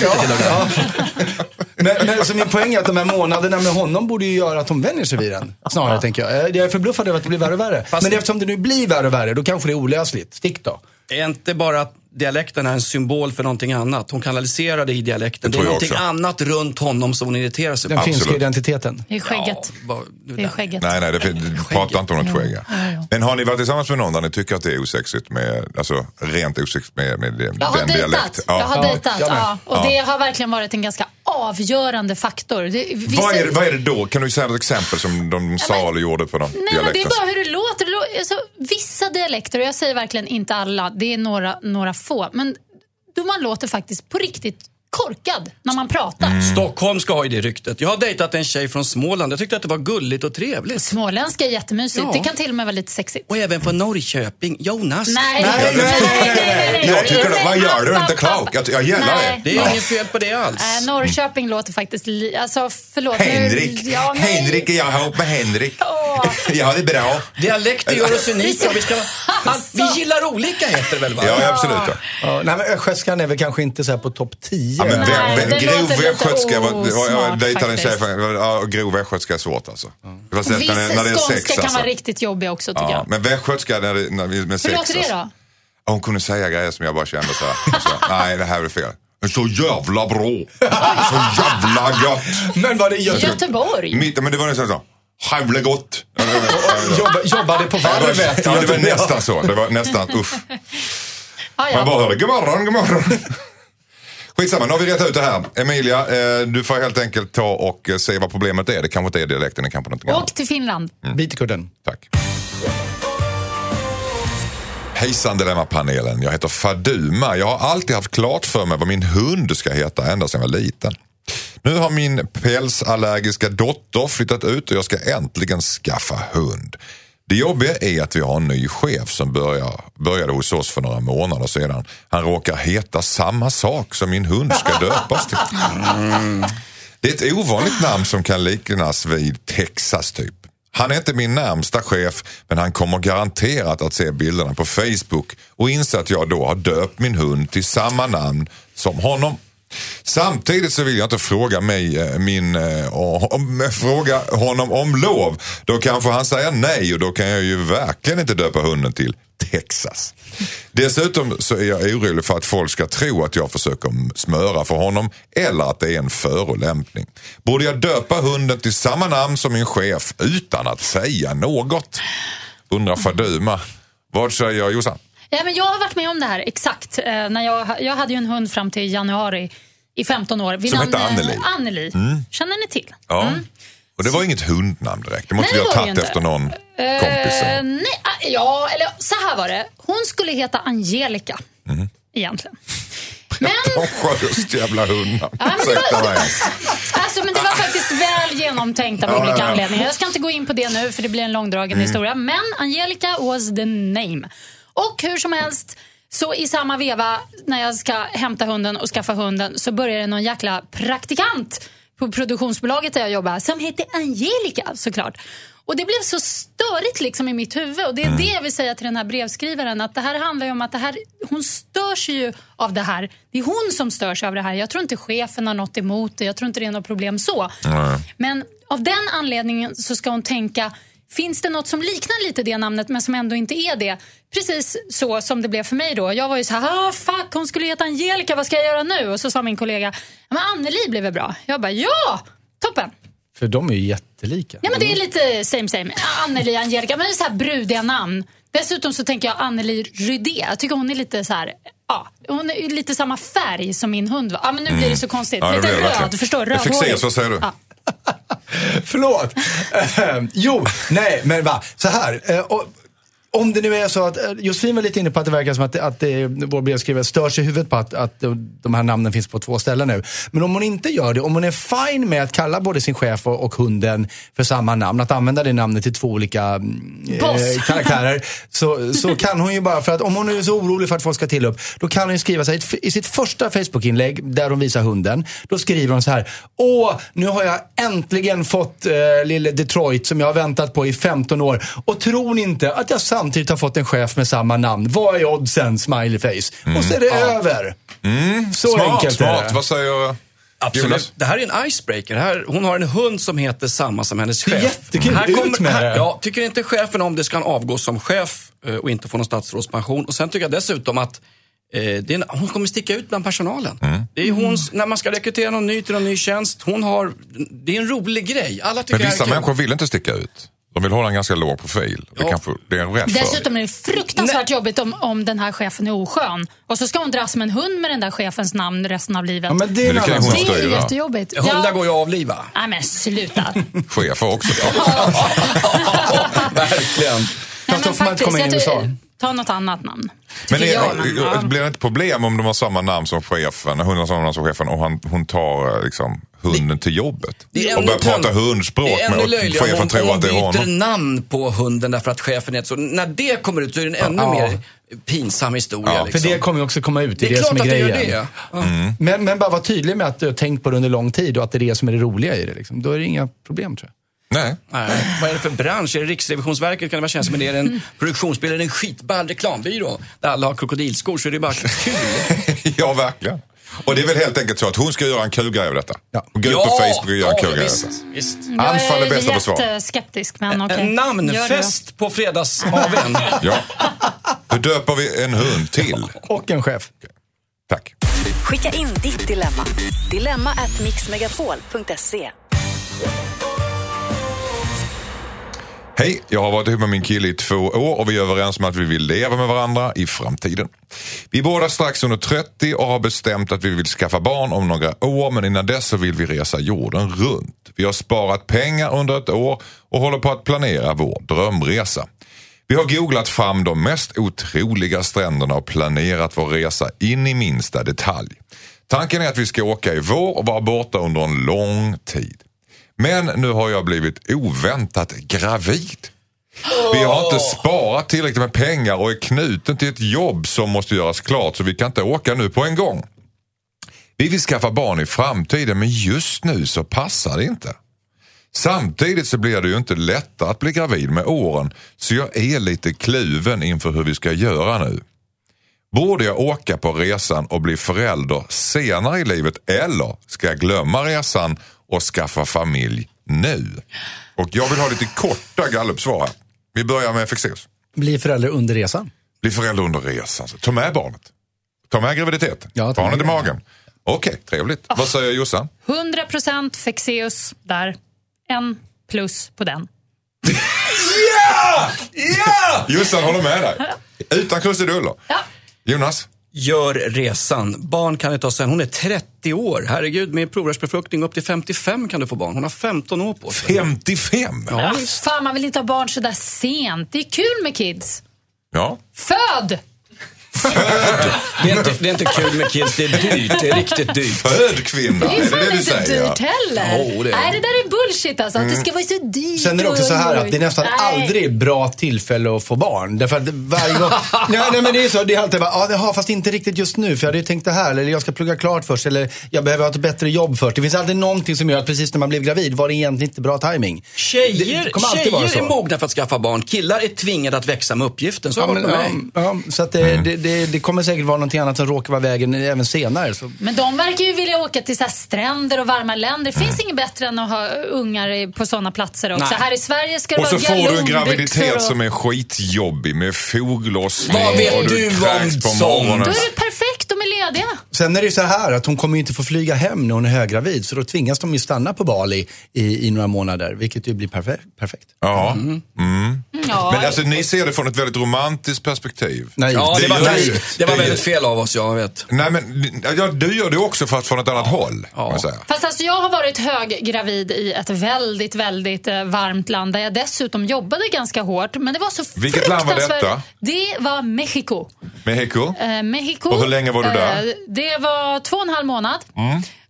Men, men så min poäng är att de här månaderna med honom borde ju göra att hon vänjer sig vid den. Snarare, tänker jag. Jag är förbluffad över att det blir värre och värre. Fast- Men eftersom det nu blir värre och värre, då kanske det är olösligt. Stick då. är inte bara att dialekten är en symbol för någonting annat. Hon kanaliserar det i dialekten. Det Det, är någonting också. annat runt honom som hon irriterar sig Den på. Absolut. finska identiteten. Det är skägget. vad- du Det är skägget. Nej, nej, det, det, prata inte om något skägg. Ja, ja. Men har ni varit tillsammans med någon där ni tycker att det är osexigt med, alltså rent osexigt med, med den Jag har dejtat. dialekt? Jag har Ja, dejtat. med. Ja, och det har verkligen varit en ganska avgörande faktor. Det, vissa- Vad är, vad är det då? Kan du säga något exempel som de sa eller gjorde på någon Nej, men det är bara hur det låter. Det lå- Alltså, vissa dialekter, och jag säger verkligen inte alla, det är några, några få, men då man låter faktiskt på riktigt korkad när man pratar. Mm. Stockholm ska ha ju det ryktet. Jag har dejtat en tjej från Småland. Jag tyckte att det var gulligt och trevligt. Småländska är jättemysigt. Ja. Det kan till och med vara lite sexigt. Och även från Norrköping. Jonas. Nej, Nej, nej, nej, nej, nej, nej. Jag tycker det, vad gör du inte app. Jag, jag gillar det. Det är inget fel på det alls. Äh, Norrköping låter faktiskt... Li- alltså, förlåt. nu- Henrik, Ja, nej. Henrik är jag ihop med Henrik. Åh. [LAUGHS] Ja, det är bra. Dialekter gör oss unika. Vi, ska, [LAUGHS] Alltså. vi gillar olika heter det väl va? Ja, ja, absolut. Ja. Ja, nej, men östgötskan är väl kanske inte så här på topp 10. Ja, men vem, vem, grov västgötska, jag dejtade en tjej, ja, grov västgötska är svårt alltså. Det var Viss när, det- när det är skånska sex kan alltså. vara riktigt jobbig också tycker Ja, jag. men västgötska när det, när, vi- med Hur sex låter det alltså. då? Hon kunde säga grejer som jag bara kände så här. Så, [LAUGHS] nej, det här är fel. Så jävla bra. Så jävla gött. Men var det Göteborg? Göteborg? Mitt, men det var nästan så. Jävla gott. Jobba, jobbade på varvet? Ja, det var nästan så. Det var nästan, usch. Man bara hörde god morgon, god morgon. Skitsamma, nu har vi rätt ut det här. Emilia, eh, du får helt enkelt ta och eh, se vad problemet är. Det kanske inte är dialekten, det kanske är någonting annat. Åk till Finland. Bit i kudden. Tack. Hejsan Dilemmapanelen, jag heter Faduma. Jag har alltid haft klart för mig vad min hund ska heta ända sedan jag var liten. Nu har min pälsallergiska dotter flyttat ut och jag ska äntligen skaffa hund. Det jobbiga är att vi har en ny chef som börjar, började hos oss för några månader sedan. Han råkar heta samma sak som min hund ska döpas till. Det är ett ovanligt namn som kan liknas vid Texas typ. Han är inte min närmsta chef, men han kommer garanterat att se bilderna på Facebook och inse att jag då har döpt min hund till samma namn som honom. Samtidigt så vill jag inte fråga mig, eh, min, eh, om, eh, fråga honom om lov. Då kanske han säger nej och då kan jag ju verkligen inte döpa hunden till Texas. Dessutom så är jag orolig för att folk ska tro att jag försöker smöra för honom eller att det är en förolämpning. Borde jag döpa hunden till samma namn som min chef utan att säga något? Undrar Faduma. Vad säger Jossan? Ja, men jag har varit med om det här exakt. Eh, när jag, jag hade ju en hund fram till januari i 15 år. Som hette Anneli? Anneli. Känner ni till? Ja. Mm. Och det var inget hundnamn direkt. Det måste Nej, vi ha tagit efter någon Eh, kompis. eller- nej, ah, ja, eller så här var det. Hon skulle heta Angelica. Egentligen. [LAUGHS] Men, skönt jävla hundnamn. Ja, men det Ursäkta var- mig. [LAUGHS] alltså, men det var faktiskt väl genomtänkt av olika ja, ja. anledningar. Jag ska inte gå in på det nu för det blir en långdragen historia. Men Angelica was the name. Och hur som helst, så i samma veva när jag ska hämta hunden och skaffa hunden så börjar det någon jäkla praktikant på produktionsbolaget där jag jobbar som heter Angelica såklart. Och det blev så störigt liksom i mitt huvud och det är det jag vill säga till den här brevskrivaren att det här handlar ju om att det här, hon störs ju av det här. Det är hon som störs av det här. Jag tror inte chefen har något emot det. Jag tror inte det är något problem så. Men av den anledningen så ska hon tänka Finns det något som liknar lite det namnet men som ändå inte är det? Precis så som det blev för mig då. Jag var ju så här, ah, fuck hon skulle heta Angelica, vad ska jag göra nu? Och så sa min kollega, "Ja, men Anneli blir väl bra? Jag bara, ja, toppen. För de är ju jättelika. Ja men det är lite same same. Anneli, Angelica, men det är så här brudiga namn. Dessutom så tänker jag Anneli Rydé. Jag tycker hon är lite så här, ja, hon är ju lite samma färg som min hund var. Ja men nu blir det så konstigt. Ja, det lite röd, verkligen. förstår Jag fick se, så säger du. Ja. Förlåt. [LAUGHS] Eh, jo, nej, men va. Så här. eh, och, om det nu är så att, eh, Josefin var lite inne på att det verkar som att, att det, vår brevskrivare stör sig i huvudet på att, att de här namnen finns på två ställen nu. Men om hon inte gör det, om hon är fine med att kalla både sin chef och, och hunden för samma namn, att använda det namnet till två olika Boss. [LAUGHS] karaktärer, så, så kan hon ju bara, för att om hon är så orolig för att folk ska till upp, då kan hon ju skriva så här, i sitt första Facebook-inlägg där hon visar hunden, då skriver hon så här, åh, nu har jag äntligen fått eh, lille Detroit som jag har väntat på i 15 år. Och tror ni inte att jag samtidigt har fått en chef med samma namn? Vad är oddsen? Smiley face. Och så är det över. Så Smart, enkelt är smart. det. Vad säger Absolut. Jonas? Det här är en icebreaker. Här, hon har en hund som heter samma som hennes Det är chef. jättekul. Här Ut med det. Ja, tycker inte chefen om det ska han avgå som chef eh, och inte få någon statsrådspension. Och sen tycker jag dessutom att eh, det är en, hon kommer sticka ut bland personalen. Mm. Det är hon, när man ska rekrytera någon ny till någon ny tjänst, hon har, det är en rolig grej. Alla tycker Men vissa här är människor vill inte sticka ut. De vill hålla en ganska låg profil. Det, Ja. kanske, det är en för. Dessutom är det fruktansvärt jobbigt om, om den här chefen är oskön. Och så ska hon dras med en hund med den där chefens namn resten av livet. Ja, men det är Men en det kan hon det är jättejobbigt. Hundar går ju att avliva. Nej men sluta. [LAUGHS] Chefer också. [LAUGHS] Verkligen. Nej, Fast då men får man inte komma in i USA. Ta något annat namn. Men det, jag, men, ja. blir det inte problem om de har samma namn som chefen, hunden har samma namn som chefen och han, hon tar eh, liksom, hunden till jobbet? Det är och börjar prata tönt- hundspråk Det är med och chefen om, tror om att det är hon byter honom. namn på hunden därför att chefen heter så. När det kommer ut så är det en ännu Ja. mer pinsam historia. Ja, För liksom. det kommer ju också komma ut. Det det är är det, som klart är att det grejen. gör det. Ja. Mm. Men, men bara vara tydlig med att du har tänkt på det under lång tid och att det är det som är det roliga i det. Liksom. Då är det inga problem tror jag. Nej. Nej, vad är det för bransch? Är det Riksrevisionsverket kan det vara känsligt, men är det en produktionsbild, är det en skitball reklambyrå där alla har krokodilskor så är det bara kul. [LAUGHS] ja, verkligen. Och det är väl helt enkelt så att hon ska göra en kul grej av detta. Ja. Gå ut på Facebook och göra en kul grej av detta. visst. Anfall är bästa försvar. Jag är jätteskeptisk men okej. En namnfest på fredags-AWn. [LAUGHS] Ja. Då döper vi en hund till. Och en chef. Tack. Skicka in ditt dilemma. Dilemma at mixmegapol.se. Hej, jag har varit ihop med min kille i två år och vi är överens om att vi vill leva med varandra i framtiden. Vi är båda strax under 30 och har bestämt att vi vill skaffa barn om några år men innan dess så vill vi resa jorden runt. Vi har sparat pengar under ett år och håller på att planera vår drömresa. Vi har googlat fram de mest otroliga stränderna och planerat vår resa in i minsta detalj. Tanken är att vi ska åka i vår och vara borta under en lång tid. Men nu har jag blivit oväntat gravid. Vi har inte sparat tillräckligt med pengar och är knuten till ett jobb som måste göras klart så vi kan inte åka nu på en gång. Vi vill skaffa barn i framtiden men just nu så passar det inte. Samtidigt så blir det ju inte lättare att bli gravid med åren så jag är lite kluven inför hur vi ska göra nu. Borde jag åka på resan och bli förälder senare i livet eller ska jag glömma resan och skaffa familj nu? Och jag vill ha lite korta gallupsvar här. Vi börjar med Fexeus. Bli förälder under resan. Bli förälder under resan. Så Ta med barnet. Ta med graviditeten. Ja, ta med barnet i magen. Okej, trevligt. Vad säger Jossan? 100% Fexeus där. En plus på den. Ja! Jossan håller med dig. Utan krusiduller. Ja. Jonas? Gör resan. Barn kan det ta sen. Hon är 30 år. Herregud, med provrörsbefruktning upp till 55 kan du få barn. Hon har 15 år på sig. 55? Ja, fan, man vill inte ha barn så där sent. Det är kul med kids. Ja. Föd! Det är, inte, det är inte kul med kids, det är dyrt. Det är riktigt dyrt. Föd kvinna, Det är är det fan det du inte säger? dyrt heller. Jo, det är Nej, det där är bullshit alltså. Att det ska vara så dyrt. Sen är det också så här att det är nästan Nej. aldrig bra tillfälle att få barn. Därför att varje gång... [LAUGHS] nej, nej, men det är så. Det är alltid bara, ja, fast inte riktigt just nu. För jag hade ju tänkt det här. Eller jag ska plugga klart först. Eller jag behöver ha ett bättre jobb först. Det finns alltid någonting som gör att precis när man blev gravid var det egentligen inte bra timing. Tjejer, Det kommer alltid vara tjejer är så. mogna för att skaffa barn. Killar är tvingade att växa med uppgiften. Så Ja, men, varit med ja, mig. ja, så att det, det, det, det kommer säkert vara någonting annat som råkar vara vägen även senare. Så. Men de verkar ju vilja åka till så här stränder och varma länder. Det finns inget bättre än att ha ungar på sådana platser också. Nej. Här i Sverige ska det Och så vara får du en graviditet och... som är skitjobbig med foglossning Vad vet och du om sånt? morgonen. Då är det perfekt, är lediga. Sen är det ju så här att hon kommer ju inte få flyga hem när hon är höggravid. Så då tvingas de ju stanna på Bali i, i några månader. Vilket ju blir perfekt. perfekt. Ja. Ja, Men alltså ni ser det från ett väldigt romantiskt perspektiv. Nej, Ja, det, Det var, ju- det var väldigt fel av oss, jag vet. Nej men ja, du gör det också fast från ett annat håll. kan man säga. Fast alltså jag har varit höggravid i ett väldigt, väldigt eh, varmt land där jag dessutom jobbade ganska hårt. Men det var så Vilket land var detta? Det var Mexiko. Mexico? Eh, Mexico. Och hur länge var du där? Mm. Eh, det var två och en halv månad.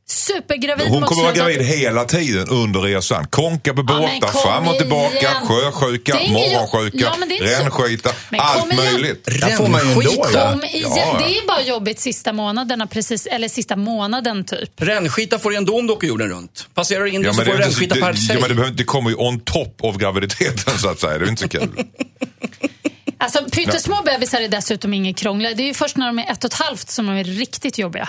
Supergravid Hon kommer vara gravid hela tiden under resan. Konka på båtar, kom fram och tillbaka, igen. sjösjuka, Det är ingen- morgonsjuka, Ja, men det är inte så- rännskita, allt möjligt. Rännskita. Ja. Ja, ja. Det är bara jobbigt sista månaderna, precis, eller sista månaden typ. Rännskita får du ändå om du åker jorden runt. Passerar du in Ja, så men får du rännskita per sig. ja, men det, behöver- det kommer ju on top av graviditeten så att säga. Det är inte så kul. [LAUGHS] Alltså pyttesmå bebisar är dessutom inget krångligt. Det är ju först när de är ett och ett halvt som de är riktigt jobbiga.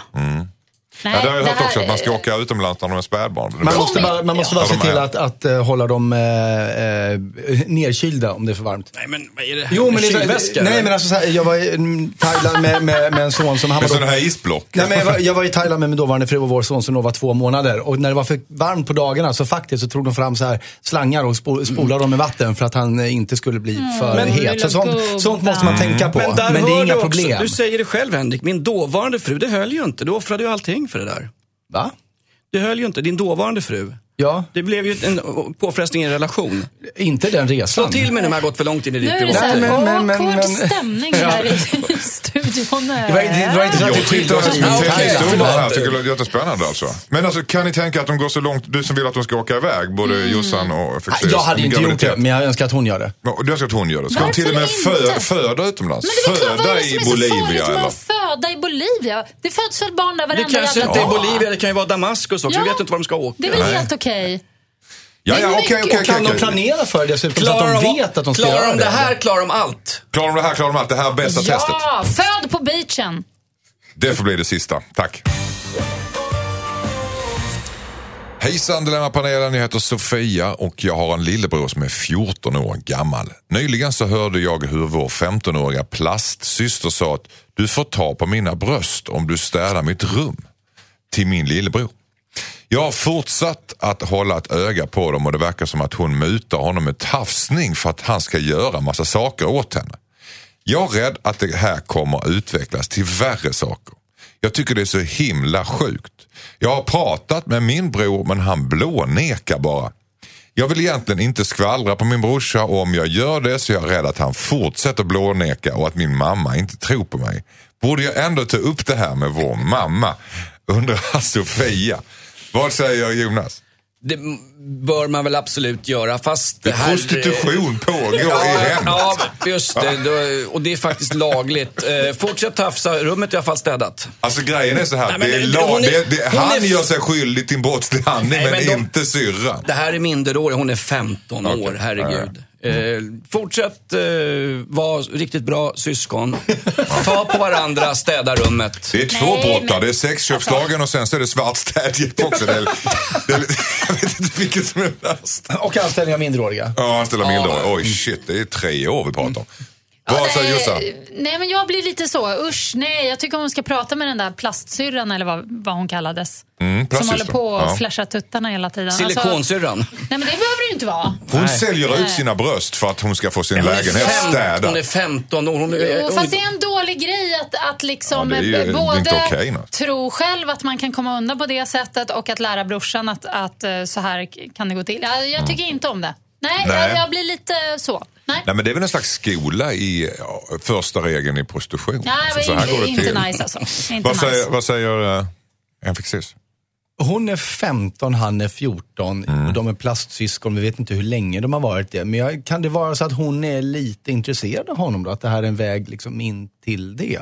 Nej, Ja, det har jag hört här- också, att man ska åka utomlands när de är spädbarn. Man måste bara, man måste bara se till att, att eh, hålla dem eh, eh, nerkylda om det är för varmt. Nej, men vad är det här? Jo, men det är så- Kylväska, nej, eller? men alltså, så här, jag var i mm, Thailand med, med, med en son som han Med var sådana här isblock. Nej, men jag, var, jag var i Thailand med min dåvarande fru och vår son som då var två månader. Och när det var för varmt på dagarna så faktiskt så tog de fram så här slangar och spo, spolade dem med vatten för att han eh, inte skulle bli för Men- het. Så sånt, sånt måste man tänka på. Men, där det är inga du också, problem. Du säger det själv Henrik, min dåvarande fru, det höll ju inte. Du offrade ju allting för det där. Va? Det höll ju inte, din dåvarande fru. Ja, Det blev ju en påfrestning i en relation. inte den resan. Slå till mig när man har gått för långt in i Nu ditt är det så här, privatliv. men- men- awkward stämning här i studion. Det var, inte- det var inte så att Jag det skilde oss. Förlåt. Tycker det låter spännande alltså. Men alltså kan ni tänka att de går så långt, du som vill att de ska åka iväg, både Mm. Jossan och Fexeus. Jag hade inte gjort det, men jag önskar att hon gör det. Du önskar att hon gör det. Ska hon till och med föda utomlands? Men det är Föda det i Bolivia eller? att föda i Bolivia? Det föds väl barn där Det varenda kanske jävla inte är dag? Bolivia, det kan ju vara Damaskus också. Vi vet inte var de ska åka. Det är väl helt okej? Ja, Det är ja, okej, okej, Och kan okej. de okej. planera för det dessutom så att de vet att de ska klarar göra de det? det här, klarar de allt. Klarar de det här, klarar de allt. Det här är bästa testet. Ja, föd på beachen. Det får bli det sista. Tack. Hejsan Dilemmapanelen, jag heter Sofia och jag har en lillebror som är 14 år gammal. Nyligen så hörde jag hur vår 15-åriga plastsyster sa att du får ta på mina bröst om du städar mitt rum. Till min lillebror. Jag har fortsatt att hålla ett öga på dem och det verkar som att hon mutar honom med tafsning för att han ska göra massa saker åt henne. Jag är rädd att det här kommer utvecklas till värre saker. Jag tycker det är så himla sjukt. Jag har pratat med min bror men han blånekar bara. Jag vill egentligen inte skvallra på min brorsa och om jag gör det så är jag rädd att han fortsätter blåneka och att min mamma inte tror på mig. Borde jag ändå ta upp det här med vår mamma? Undrar Sofia. Vad säger Jonas? Det bör man väl absolut göra, fast det här... prostitution pågår i Ja, hemmet. ja, just det. Och det är faktiskt lagligt. Eh, Fortsätt tafsa, rummet är i alla fall städat. Alltså grejen är så här, Nej, det är lag, hon är- det, det, hon han är- gör sig skyldig till en brottslig handling Nej, men, men de- inte syrran. Det här är minderårig, hon är 15 Okej. år, herregud. Eh, fortsätt eh, vara riktigt bra syskon. Ta på varandra, städa rummet. Det är två Nej, där. men- Det är sexköpslagen och sen så är det svart städhjälp också. Det är, det är, [LAUGHS] jag vet inte vilket som är värst. Och anställning av minderåriga. Ja, anställda minderåriga. Oj shit, det är tre år vi pratar om. Vad säger nej, Jossan? nej, men jag blir lite så. Usch, nej. Jag tycker hon ska prata med den där plastsyrran eller vad, vad hon kallades. Mm, som håller på och Ja. flashar tuttarna hela tiden. Alltså, Silikonsyrran. nej, men det behöver det ju inte vara. Hon säljer ut sina bröst för att hon ska få sin lägenhet fem- städad. hon är 15 år. Hon är, Jo, fast det är en dålig grej att, att liksom Ja, ju både nej. tro själv att man kan komma undan på det sättet och att lära brorsan att, att eh, så här kan det gå till. Jag, jag tycker inte om det. Nej, Mm. Nej. Jag, jag blir lite så. Nej. Nej men det är väl en slags skola i ja, första regeln i prostitution. Nej, Så men så här inte, går det inte till. nice alltså. Inte Vad säger, vad säger uh, Enfixis? Hon är 15, han är 14 Mm. och de är plastsyskon. Vi vet inte hur länge de har varit det. Men jag, kan det vara så att hon är lite intresserad av honom då? Att det här är en väg liksom in till det?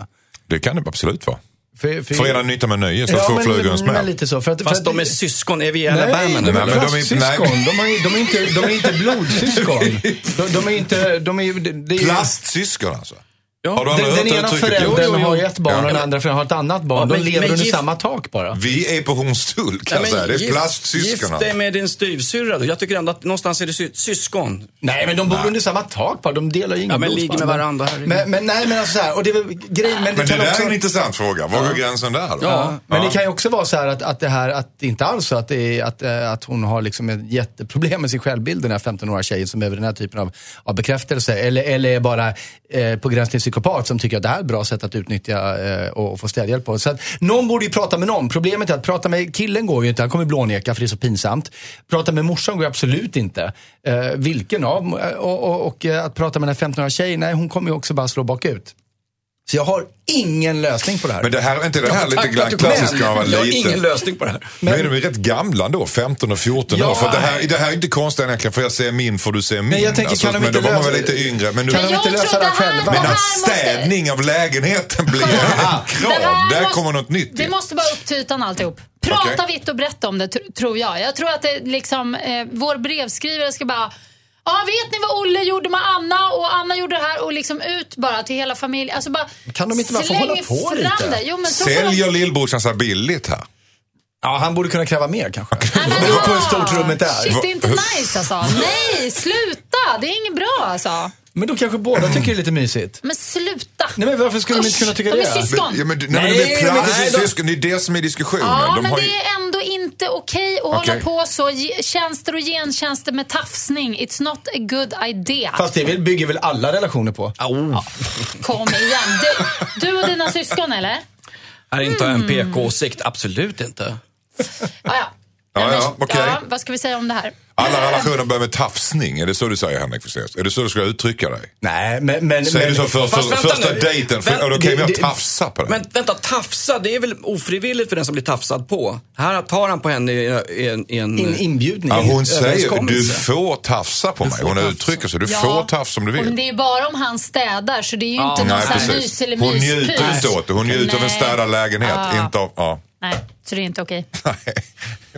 Det kan det absolut vara. För, för, Förena nytta med nöje, så ja, två flugor i en smäll. lite så. För att, för Fast att, de är syskon, är vi i Nej, Alabama de nu? är Nej, men de är- plastsyskon. nej. De, är, de, är inte, de är inte [LAUGHS] blodsyskon. De, de är inte... De är, det är, Plastsyskon alltså? Ja, Har du den, den det ena föräldern Jo, jo, jo. har ett barn Ja. och den andra föräldern har ett annat barn. Ja, de men- lever men under gift- samma tak bara. Vi är på Hornstull kan jag Nej, säga. Det är gift- plastsyskon. Gift dig med din styvsyrra då. Jag tycker ändå att någonstans är det sy syskon. Nej, men de bor under samma tak bara. De delar ju inga Ja, men ligger med varandra, herregud. Men, men nej, men alltså så här, och det är grejen, men det Men det där också... är en intressant fråga. Var går gränsen där då? Ja, men det kan ju också vara så här att, att det här, att det inte alls så att, det är, att, eh, att hon har liksom ett jätteproblem med sin självbild, den här 15-åriga tjejen som behöver den här typen av, av bekräftelse. Eller, eller är bara eh, på gränsen till psykopat som tycker att det här är ett bra sätt att utnyttja eh, och, och få städhjälp på. Så att, någon borde ju prata med någon. Problemet är att prata med killen går ju inte, han kommer blåneka för det är så pinsamt. Prata med morsan går ju absolut inte. Eh, vilken av? Och, och, och eh, att prata med den här 15-åriga tjejen, nej hon kommer ju också bara slå bakut. Så jag har ingen lösning på det här. Men det här är inte det här lite grann klassiska av att Jag har ingen lösning på det här. Nu är de rätt gamla då, 15 och 14 Ja. år. För det här, det här är inte konstigt egentligen, för jag ser min får du se min. Men jag tänker, kan de men inte då var man lösa- väl lite yngre. Men, nu, Kan de jag inte lösa det det här- själva? men att måste- städning av lägenheten blir Det krav, där måste- kommer något nytt Det måste bara upp till ytan alltihop. Prata Okej. vitt och brett om det, tr- tror jag. Jag tror att det liksom, eh, vår brevskrivare ska bara Ja, vet ni vad Olle gjorde med Anna och Anna gjorde det här och liksom ut bara till hela familjen. Alltså bara Kan de inte bara få hålla på lite? Det. Jo, men så får de- Säljer lillbrorsan sig billigt här? Ja, han borde kunna kräva mer kanske. Nej, Det beror på hur stort rummet är. Shit, det är inte nice alltså. Nej, sluta. Det är inget bra alltså. Men då kanske båda tycker det är lite mysigt. Men sluta. Nej, men varför skulle de inte kunna tycka de det? är syskon. Men, ja, men, nej, men Nej, men det- plastsyskon, det är det som är diskussionen. Ja, De men har det ju- är ändå inte okej att Okej. hålla på så. Tjänster och gentjänster med tafsning. It's not a good idea. Fast det bygger väl alla relationer på? Kom igen. Du, du och dina syskon eller? Här är inte en Mm. PK-åsikt, absolut inte. Ja, ja. Ja, men- ja, okej. ja, vad ska vi säga om det här? Alla relationer börjar med tafsning, är det så du säger Henrik Fexeus? Är det så du ska uttrycka dig? Nej, men... men Säger men, du så för, för, vänta första nu. dejten? För, då kan vi tafsa på det. Men vänta, tafsa, det är väl ofrivilligt för den som blir tafsad på? Här tar han på henne i i en... I en In, inbjudning. Ja, hon säger du får tafsa på mig. Hon uttrycker sig. Du får tafsa om du Men vill. det är ju bara om han städar så det är ju inte någon Nej, sån här mys eller Hon myspys. njuter inte åt det. Hon njuter av en städad lägenhet. Ja. Inte av, ja. Nej, så det är inte okej. [LAUGHS] Nej,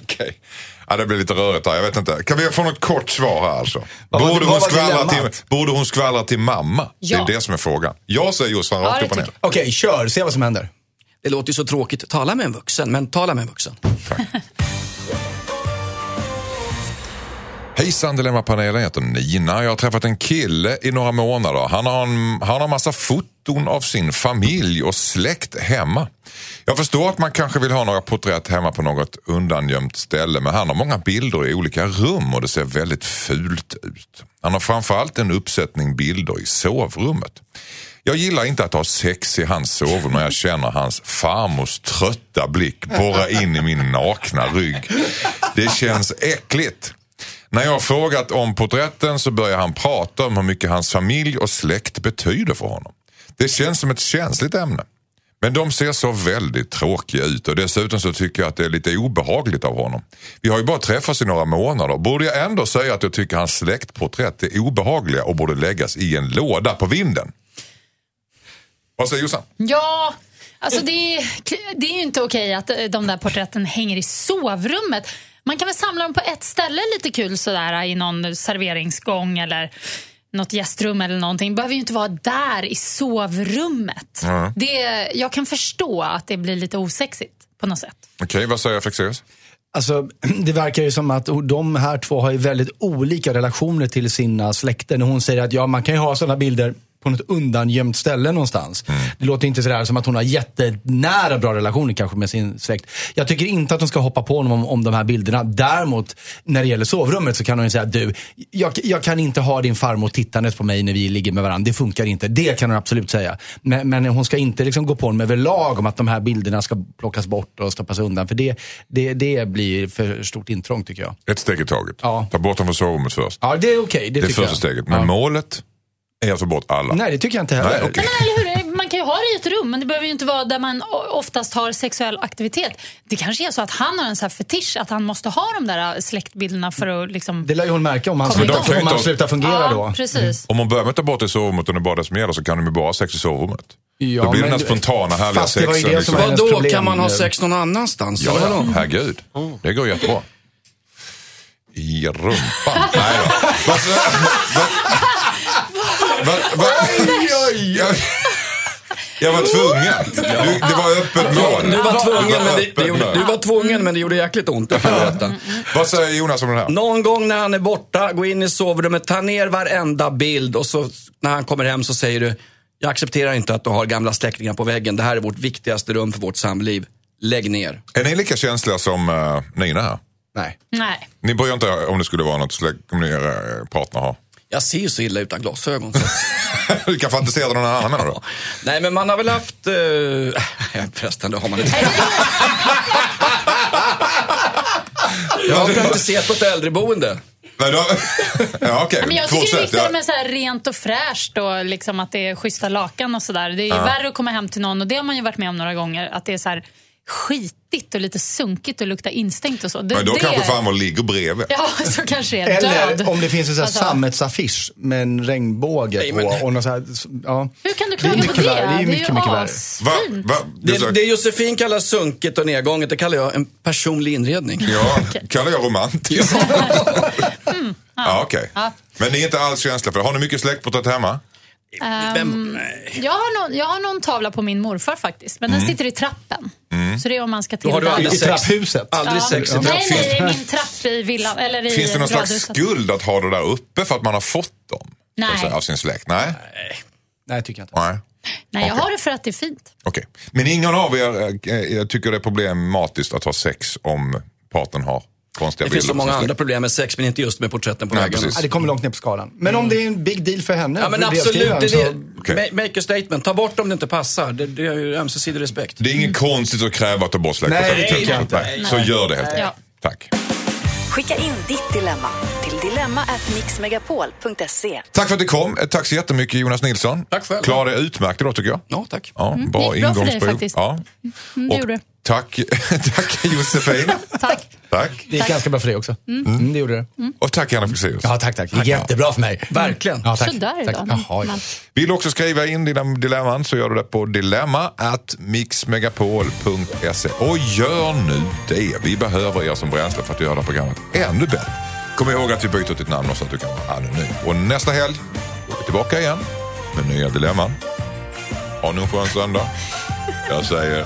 okej. Ja, det blir lite rörigt här. Jag vet inte. Kan vi få något kort svar här alltså? Borde hon, skvallra till, borde hon skvallra till mamma? Ja. Det är det som är frågan. Jag säger Jossan Ja, rakt upp och ner. Okej, kör. Se vad som händer. Det låter ju så tråkigt. Tala med en vuxen, men tala med en vuxen. Hejsan Dilemmapanelen, jag heter Nina. Jag har träffat en kille i några månader. Han har en han har massa foton av sin familj och släkt hemma. Jag förstår att man kanske vill ha några porträtt hemma på något undangömt ställe men han har många bilder i olika rum och det ser väldigt fult ut. Han har framförallt en uppsättning bilder i sovrummet. Jag gillar inte att ha sex i hans sovrum när jag känner hans farmors trötta blick borra in i min nakna rygg. Det känns äckligt. När jag har frågat om porträtten så börjar han prata om hur mycket hans familj och släkt betyder för honom. Det känns som ett känsligt ämne. Men de ser så väldigt tråkiga ut och dessutom så tycker jag att det är lite obehagligt av honom. Vi har ju bara träffats i några månader. Borde jag ändå säga att jag tycker hans släktporträtt är obehagliga och borde läggas i en låda på vinden? Vad säger Jossan? Ja, alltså det, är, det är ju inte okej att de där porträtten hänger i sovrummet. Man kan väl samla dem på ett ställe lite kul sådär i någon serveringsgång eller något gästrum eller någonting. behöver ju inte vara där i sovrummet. Det, jag kan förstå att det blir lite osexigt på något sätt. Okej, vad säger Fexeus? Alltså, [CLEARS THROAT] det verkar ju som att de här två har ju väldigt olika relationer till sina släkter. När hon säger att ja, man kan ju ha sådana bilder på något undangömt ställe någonstans. Det låter inte sådär som att hon har jättenära bra relationer kanske med sin släkt. Jag tycker inte att hon ska hoppa på honom om, om de här bilderna. Däremot, när det gäller sovrummet så kan hon ju säga du, jag, jag kan inte ha din farmor tittandes på mig när vi ligger med varandra. Det funkar inte. Det kan hon absolut säga. Men, men hon ska inte liksom gå på honom överlag om att de här bilderna ska plockas bort och stoppas undan. För det, det, det blir för stort intrång tycker jag. Ett steg i taget. Ja. Ta bort dem från sovrummet först. Ja, det är okej. det det är första jag. steget. Men ja. målet ta bort alla. Nej, det tycker jag inte heller. Nej, okej. Men eller hur? Man kan ju ha det i ett rum, men det behöver ju inte vara där man oftast har sexuell aktivitet. Det kanske är så att han har en sån här fetisch att han måste ha de där släktbilderna för att liksom... Det lär ju hon märka om han, slutar, om han slutar fungera ja, då. precis. Om man börjar med att ta bort det i sovrummet och det bara det som gäller så kan de ju bara ha sex i sovrummet. Ja, Då blir det men- den här spontana härliga Fast det var ju sexen. det som liksom. Vadå, problem. kan man ha sex någon annanstans? Ja, ja, herregud. Det går jättebra. I rumpan? [LAUGHS] Nej då. Vad- vad- vad- vad- Jag- Jag var tvungen. Du, det var öppet mål. Du var tvungen, men det, det gjorde, du var tvungen, men det gjorde jäkligt ont. Jag kan berätta. Vad säger Jonas om den här? Någon gång när han är borta, gå in i sovrummet, ta ner varenda bild och så när han kommer hem så säger du, jag accepterar inte att du har gamla släktingar på väggen. Det här är vårt viktigaste rum för vårt samliv. Lägg ner. Är ni lika känsliga som uh, Nina här? Nej. Nej. Ni bryr inte om det skulle vara något släkt, om ni er partner har? Jag ser ju så illa utan glasögon. Så. [LAUGHS] du kan fantisera någon annan menar du? Nej, men man har väl haft... [LAUGHS] Uh, ja, förresten, det har man inte. [LAUGHS] Jag har praktiserat på ett äldreboende. Nej, då, ja, okej. Men jag tycker det är Ja. med så här rent och fräscht och liksom att det är schyssta lakan och sådär. Det är ju värre att komma hem till någon och det har man ju varit med om några gånger. Att det är så här skitigt och lite sunkigt och luktar instängt och så. Det, Men då det... kanske farmor ligger bredvid. Ja, [LAUGHS] så kanske det är död. Eller om det finns en sån Alltså, sammetsaffisch med en regnbåge Nej, på. men- Och något så här, ja. Hur kan du Det är klaga på mycket det? värre. Det är ju mycket, mycket värre. Va, asfint. va, du sa- Det, det Josefin kallar sunkigt och nedgånget, det kallar jag en personlig inredning. Ja, [LAUGHS] kallar jag romantiskt. [LAUGHS] ja, okej. Men ni är inte alls känsliga för det. Har ni mycket släktporträtt hemma? Vem, nej. Jag har, någon, jag har någon tavla på min morfar faktiskt, men den sitter i trappen. Så det är om man ska till Då har du aldrig I sex. trapphuset. Aldrig Ja. sex i Nej, trapp. nej, det är min trapp i villan, eller i Finns det någon slags skuld att ha det där uppe för att man har fått dem? Nej. Säga, Av sin släkt? Nej? Nej, tycker jag inte. Nej. Nej, jag Okej. har det för att det är fint. Okej. Men ingen av er eh, eh, tycker det är problematiskt att ha sex om partnern har konstiga Det bilder finns så många andra problem med sex, men inte just med porträtten på. Ja, det kommer långt ner på skalan. Men om det är en big deal för henne. Ja, men absolut. Det, det. Okej. Ma- Make a statement. Ta bort om det inte passar. Det, det är ju ömsesidig respekt. Det är inget konstigt att kräva att ta bort Nej, det släktporträttet. tycker jag inte. Nej, Så gör det helt enkelt. Ja. Tack. Skicka in ditt dilemma till dilemma@mixmegapol.se. Tack för att du kom. Eh, Tack så jättemycket Jonas Nilsson. Tack själv. Klarade dig utmärkt idag tycker jag. Ja, tack. Ja, Mm, bra det gick bra för dig ingångsprov. faktiskt. Ja. Mm, det gjorde det. tack, [LAUGHS] tack Josefin. Tack. Tack. Det gick ganska bra för dig också. Mm. det gjorde det. Och tack Janne Fexeus. Ja, tack, tack. Gick jättebra för mig. Verkligen. Ja, tack. Sådär tack. idag. Jaha, ja. Men- Vill du också skriva in dina dilemman så gör du det på dilemma at mixmegapol.se. Och gör nu det. Vi behöver er som bränsle för att göra det här programmet ännu bättre. Kom ihåg att vi byter ut ditt namn så att du kan vara anonym. Och nästa helg är vi tillbaka igen med nya dilemman. Ha nu en skön söndag. Jag säger